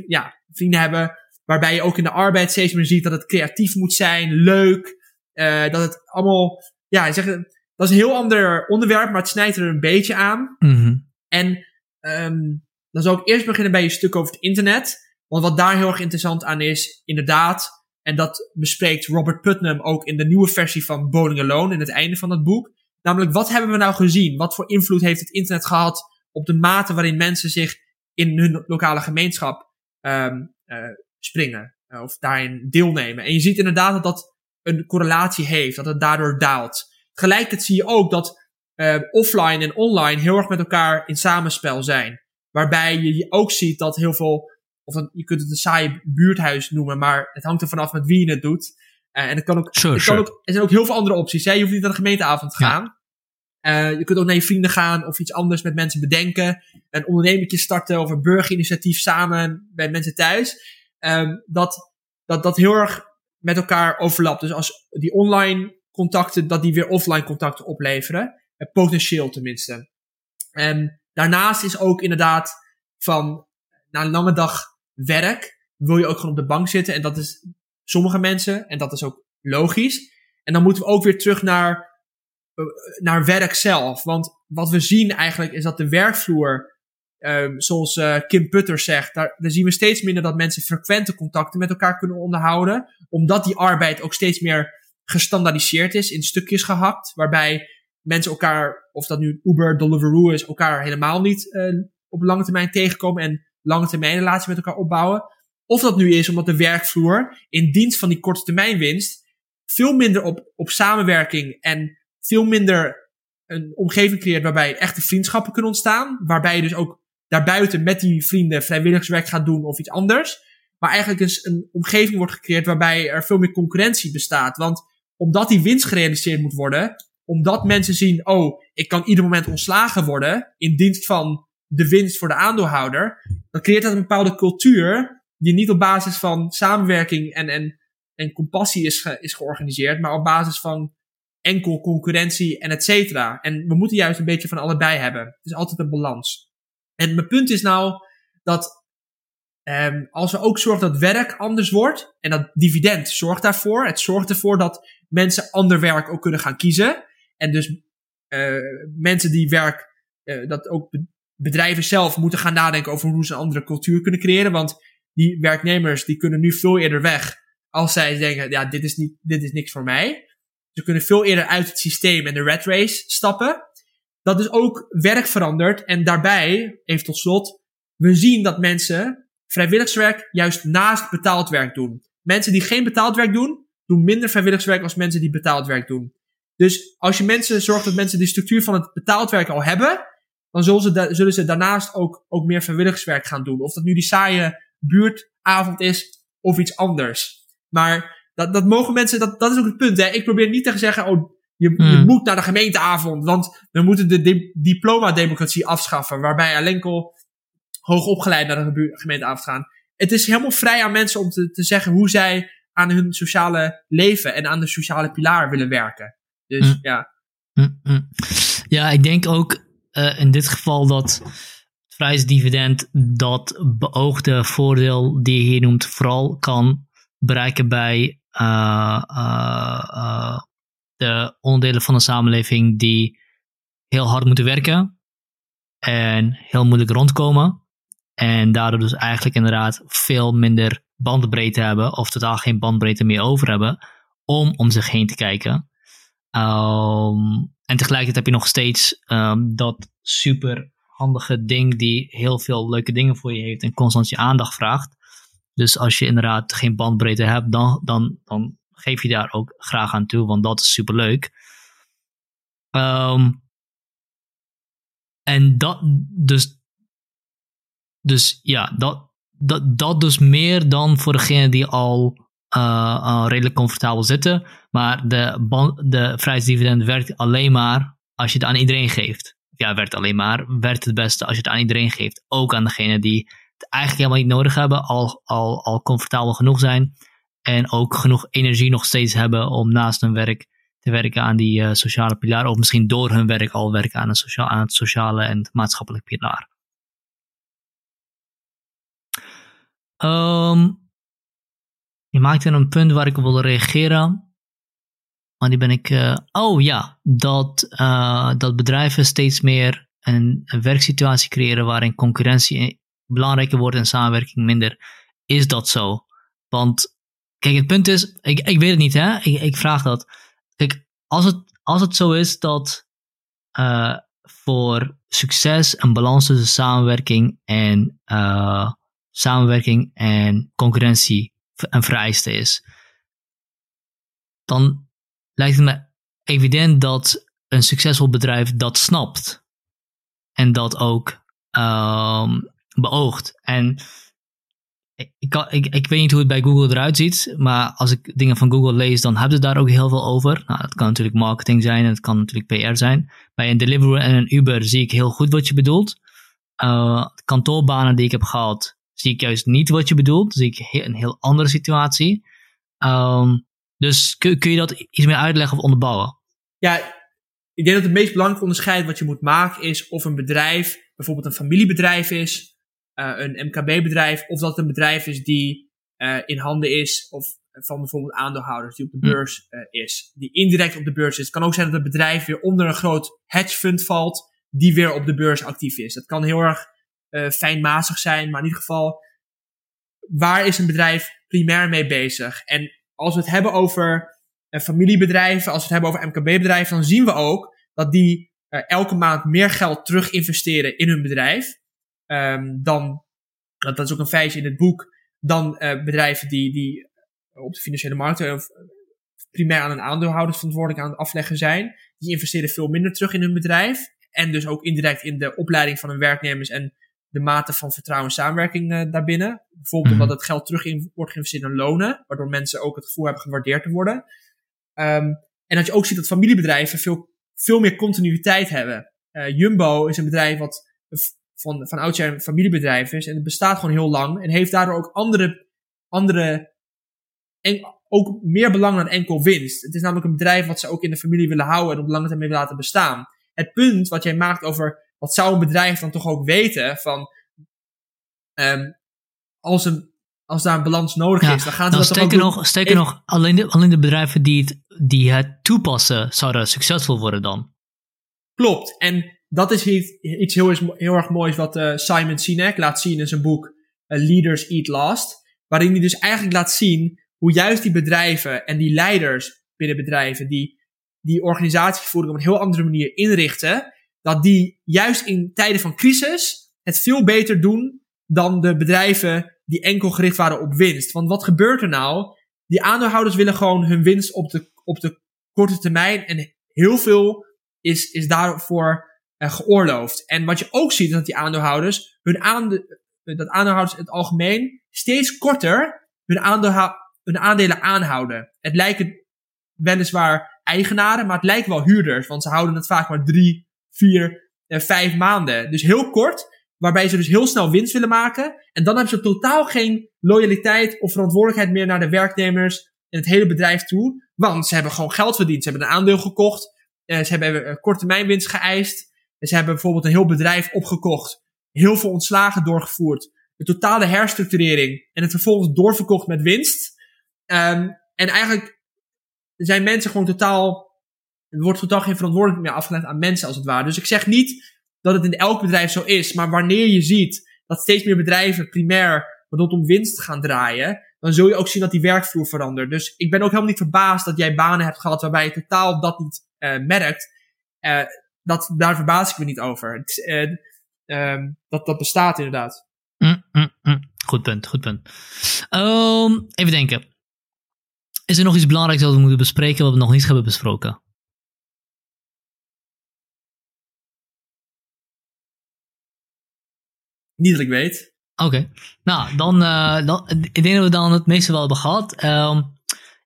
[SPEAKER 2] ja, vrienden hebben. Waarbij je ook in de arbeid steeds meer ziet dat het creatief moet zijn, leuk. Uh, dat het allemaal, ja, zeg, dat is een heel ander onderwerp, maar het snijdt er een beetje aan.
[SPEAKER 1] Mm -hmm.
[SPEAKER 2] En um, dan zal ik eerst beginnen bij je stuk over het internet. Want wat daar heel erg interessant aan is, inderdaad, en dat bespreekt Robert Putnam ook in de nieuwe versie van Bowling Alone, in het einde van het boek. Namelijk, wat hebben we nou gezien? Wat voor invloed heeft het internet gehad op de mate waarin mensen zich in hun lokale gemeenschap um, uh, springen? Uh, of daarin deelnemen. En je ziet inderdaad dat dat een correlatie heeft, dat het daardoor daalt. Tegelijkertijd zie je ook dat uh, offline en online heel erg met elkaar in samenspel zijn. Waarbij je ook ziet dat heel veel, of je kunt het een saai buurthuis noemen, maar het hangt er vanaf met wie je het doet. Uh, en het kan ook,
[SPEAKER 1] sure,
[SPEAKER 2] het
[SPEAKER 1] sure.
[SPEAKER 2] kan ook, er zijn ook heel veel andere opties. Hè? Je hoeft niet naar de gemeenteavond te gaan. Ja. Uh, je kunt ook naar je vrienden gaan of iets anders met mensen bedenken. Een ondernemertje starten of een burgerinitiatief samen bij mensen thuis. Um, dat, dat dat heel erg met elkaar overlapt. Dus als die online contacten, dat die weer offline contacten opleveren. Eh, potentieel tenminste. En daarnaast is ook inderdaad van na een lange dag werk wil je ook gewoon op de bank zitten. En dat is sommige mensen. En dat is ook logisch. En dan moeten we ook weer terug naar, naar werk zelf. Want wat we zien eigenlijk is dat de werkvloer, um, zoals uh, Kim Putter zegt, daar, zien we steeds minder dat mensen frequente contacten met elkaar kunnen onderhouden. Omdat die arbeid ook steeds meer gestandaardiseerd is, in stukjes gehakt, waarbij mensen elkaar, of dat nu Uber, Deliveroo is, elkaar helemaal niet uh, op lange termijn tegenkomen en lange termijn relatie met elkaar opbouwen. Of dat nu is omdat de werkvloer in dienst van die korte termijn winst veel minder op, op samenwerking en veel minder een omgeving creëert waarbij echte vriendschappen kunnen ontstaan. Waarbij je dus ook daarbuiten met die vrienden vrijwilligerswerk gaat doen of iets anders. Maar eigenlijk is een omgeving wordt gecreëerd waarbij er veel meer concurrentie bestaat. Want omdat die winst gerealiseerd moet worden, omdat mensen zien, oh, ik kan ieder moment ontslagen worden in dienst van de winst voor de aandeelhouder, dan creëert dat een bepaalde cultuur die niet op basis van samenwerking en, en, en compassie is, is georganiseerd, maar op basis van enkel concurrentie en et cetera. En we moeten juist een beetje van allebei hebben. Het is altijd een balans. En mijn punt is nou dat um, als we ook zorgen dat werk anders wordt, en dat dividend zorgt daarvoor, het zorgt ervoor dat mensen ander werk ook kunnen gaan kiezen. En dus uh, mensen die werk, uh, dat ook bedrijven zelf moeten gaan nadenken over hoe ze een andere cultuur kunnen creëren. Want die werknemers die kunnen nu veel eerder weg als zij denken, ja, dit is, niet, dit is niks voor mij. Ze kunnen veel eerder uit het systeem en de red race stappen. Dat is ook werk verandert. En daarbij, even tot slot, we zien dat mensen vrijwilligerswerk juist naast betaald werk doen. Mensen die geen betaald werk doen, doen minder vrijwilligerswerk als mensen die betaald werk doen. Dus als je mensen zorgt dat mensen de structuur van het betaald werk al hebben, dan zullen ze, zullen ze daarnaast ook, ook meer vrijwilligerswerk gaan doen. Of dat nu die saaie buurtavond is of iets anders. Maar dat, dat mogen mensen, dat, dat is ook het punt. Hè? Ik probeer niet te zeggen, oh, je, je
[SPEAKER 1] Hmm.
[SPEAKER 2] moet naar de gemeenteavond, want we moeten de di- diploma-democratie afschaffen, waarbij alleen al hoogopgeleid naar de gemeenteavond gaan. Het is helemaal vrij aan mensen om te, te zeggen hoe zij aan hun sociale leven en aan de sociale pilaar willen werken. Dus
[SPEAKER 1] Hmm.
[SPEAKER 2] ja,
[SPEAKER 1] Mm, mm. Ja, ik denk ook eh, in dit geval dat het vrijheidsdividend dat beoogde voordeel die je hier noemt vooral kan bereiken bij de onderdelen van de samenleving die heel hard moeten werken en heel moeilijk rondkomen en daardoor dus eigenlijk inderdaad veel minder bandbreedte hebben of totaal geen bandbreedte meer over hebben om om zich heen te kijken. Ehm, en tegelijkertijd heb je nog steeds ehm, dat super handige ding die heel veel leuke dingen voor je heeft en constant je aandacht vraagt. Dus als je inderdaad geen bandbreedte hebt, dan, dan, dan geef je daar ook graag aan toe, want dat is super leuk. Ehm, en dat, dus, dus ja, dat, dat, dat dus meer dan voor degene die al eh, eh, redelijk comfortabel zitten. Maar de, ban- de vrijheidsdividend werkt alleen maar als je het aan iedereen geeft. Ja, werkt alleen maar. Werkt het beste als je het aan iedereen geeft. Ook aan degene die eigenlijk helemaal niet nodig hebben. Al, al, al comfortabel genoeg zijn. En ook genoeg energie nog steeds hebben om naast hun werk te werken aan die eh, sociale pilaar. Of misschien door hun werk al werken aan, een socia- aan het sociale en maatschappelijk pilaar. Ehm, je maakte een punt waar ik op wilde reageren. Maar die ben ik. eh, oh ja, dat, eh, dat bedrijven steeds meer een, een werksituatie creëren waarin concurrentie belangrijker wordt en samenwerking minder. Is dat zo? Want, kijk, het punt is, ik, ik weet het niet, hè? Ik, ik vraag dat. Kijk, als het, als het zo is dat eh, voor succes een balans tussen samenwerking en eh, samenwerking en concurrentie een vereiste is, dan lijkt het me evident dat een succesvol bedrijf dat snapt en dat ook ehm, beoogt. En ik, ik, ik, weet niet hoe het bij Google eruit ziet, maar als ik dingen van Google lees, dan hebben ze daar ook heel veel over. Nou, dat kan natuurlijk marketing zijn en het kan natuurlijk PR zijn. Bij een Deliveroo en een Uber zie ik heel goed wat je bedoelt. Eh, kantoorbanen die ik heb gehad, zie ik juist niet wat je bedoelt. Zie ik een heel andere situatie. Ehm, dus kun, kun je dat iets meer uitleggen of onderbouwen?
[SPEAKER 2] ja, ik denk dat het meest belangrijke onderscheid wat je moet maken is of een bedrijf, bijvoorbeeld een familiebedrijf is, een MKB-bedrijf, of dat het een bedrijf is die eh, in handen is of van bijvoorbeeld aandeelhouders die op de
[SPEAKER 1] Hm.
[SPEAKER 2] beurs eh, is, die indirect op de beurs is. Het kan ook zijn dat het bedrijf weer onder een groot hedge fund valt, die weer op de beurs actief is. Dat kan heel erg eh, fijnmazig zijn, maar in ieder geval, waar is een bedrijf primair mee bezig? En als we het hebben over eh, familiebedrijven, als we het hebben over MKB-bedrijven, dan zien we ook dat die eh, elke maand meer geld terug investeren in hun bedrijf. Ehm, dan, dat, dat is ook een feitje in het boek, dan eh, bedrijven die, die op de financiële markten of eh, primair aan een aandeelhouder verantwoordelijk aan het afleggen zijn. Die investeren veel minder terug in hun bedrijf. En dus ook indirect in de opleiding van hun werknemers en de mate van vertrouwen en samenwerking eh, daarbinnen. Bijvoorbeeld
[SPEAKER 1] Mhm.
[SPEAKER 2] omdat het geld terug in, wordt geïnvesteerd in lonen, waardoor mensen ook het gevoel hebben gewaardeerd te worden. Ehm, en dat je ook ziet dat familiebedrijven veel, veel meer continuïteit hebben. Jumbo is een bedrijf wat van, van oudsher een familiebedrijf is. En het bestaat gewoon heel lang. En heeft daardoor ook andere, andere en ook meer belang dan enkel winst. Het is namelijk een bedrijf wat ze ook in de familie willen houden en op lange termijn willen laten bestaan. Het punt wat jij maakt over wat zou een bedrijf dan toch ook weten van ehm, als, een, als daar een balans nodig
[SPEAKER 1] Ja,
[SPEAKER 2] is, dan gaan ze
[SPEAKER 1] Dan
[SPEAKER 2] dat toch ook doen.
[SPEAKER 1] nog,
[SPEAKER 2] Even-
[SPEAKER 1] nog alleen, de, alleen de bedrijven die het, die het toepassen, zouden succesvol worden dan.
[SPEAKER 2] Klopt. En dat is iets, heel, heel erg moois wat eh, Simon Sinek laat zien in zijn boek eh, Leaders Eat Last. Waarin hij dus eigenlijk laat zien hoe juist die bedrijven en die leiders binnen bedrijven die die organisatievoering op een heel andere manier inrichten, dat die juist in tijden van crisis het veel beter doen dan de bedrijven die enkel gericht waren op winst. Want wat gebeurt er nou? Die aandeelhouders willen gewoon hun winst op de, op de korte termijn en heel veel is, is daarvoor uh, geoorloofd. En wat je ook ziet, is dat die aandeelhouders, hun aande dat aandeelhouders in het algemeen steeds korter hun, hun aandelen aanhouden. Het lijken weliswaar eigenaren, maar het lijkt wel huurders, want ze houden het vaak maar drie, vier, en vijf maanden. Dus heel kort, waarbij ze dus heel snel winst willen maken. En dan hebben ze totaal geen loyaliteit of verantwoordelijkheid meer naar de werknemers en het hele bedrijf toe. Want ze hebben gewoon geld verdiend. Ze hebben een aandeel gekocht. Eh, ze hebben korte termijn winst geëist. Ze hebben bijvoorbeeld een heel bedrijf opgekocht. Heel veel ontslagen doorgevoerd. De totale herstructurering. En het vervolgens doorverkocht met winst. Um, en eigenlijk zijn mensen gewoon totaal. Er wordt totaal geen verantwoordelijkheid meer afgeleid aan mensen als het ware. Dus ik zeg niet dat het in elk bedrijf zo is. Maar wanneer je ziet dat steeds meer bedrijven primair rondom winst gaan draaien, dan zul je ook zien dat die werkvloer verandert. Dus ik ben ook helemaal niet verbaasd dat jij banen hebt gehad waarbij je totaal dat niet uh, merkt. Uh, dat, daar verbaas ik me niet over. Het, uh, dat, dat bestaat inderdaad.
[SPEAKER 1] Mm, mm, mm. Goed punt, goed punt. Um, even denken. Is er nog iets belangrijks dat we moeten bespreken wat we nog niet hebben besproken?
[SPEAKER 2] Niet dat ik weet.
[SPEAKER 1] Oké. Nou, dan, uh, dan, ik denk dat we dan het meeste wel hebben gehad. Um,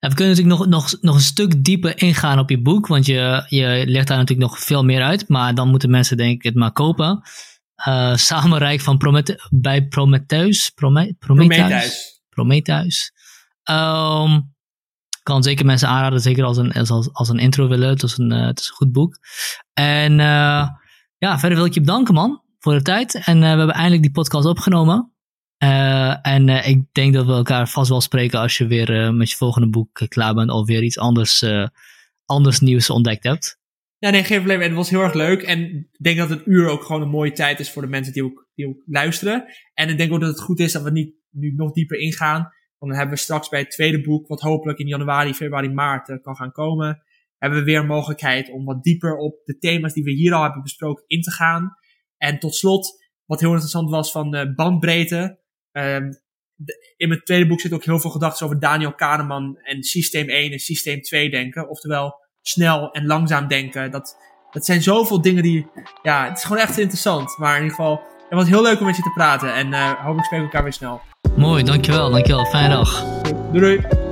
[SPEAKER 1] we kunnen natuurlijk nog, nog, nog een stuk dieper ingaan op je boek, want je, je legt daar natuurlijk nog veel meer uit. Maar dan moeten mensen denk ik het maar kopen. Uh, Samenrijk van Promete bij Prometheus. Prome Prometheus. Prometheus. Um, kan zeker mensen aanraden, zeker als een, als, als een intro willen. Het is een, uh, het is een goed boek. En uh, ja, verder wil ik je bedanken man voor de tijd. En we hebben eindelijk die podcast opgenomen. Uh, en uh, ik denk dat we elkaar vast wel spreken als je weer uh, met je volgende boek klaar bent of weer iets anders, anders nieuws ontdekt hebt.
[SPEAKER 2] Ja, nee, geen probleem. Het was heel erg leuk. En ik denk dat een uur ook gewoon een mooie tijd is voor de mensen die ook, die ook luisteren. En ik denk ook dat het goed is dat we niet nu nog dieper ingaan. Want dan hebben we straks bij het tweede boek, wat hopelijk in januari, februari, maart kan gaan komen, hebben we weer een mogelijkheid om wat dieper op de thema's die we hier al hebben besproken in te gaan. En tot slot, wat heel interessant was van bandbreedte. Um, in mijn tweede boek zit ook heel veel gedachten over Daniel Kahneman en systeem 1 en systeem 2 denken. Oftewel snel en langzaam denken. Dat, dat zijn zoveel dingen die, ja, het is gewoon echt interessant. Maar in ieder geval, het was heel leuk om met je te praten. En uh, hopelijk spreken we elkaar weer snel.
[SPEAKER 1] Mooi, dankjewel, dankjewel. Fijne dag.
[SPEAKER 2] Doei doei.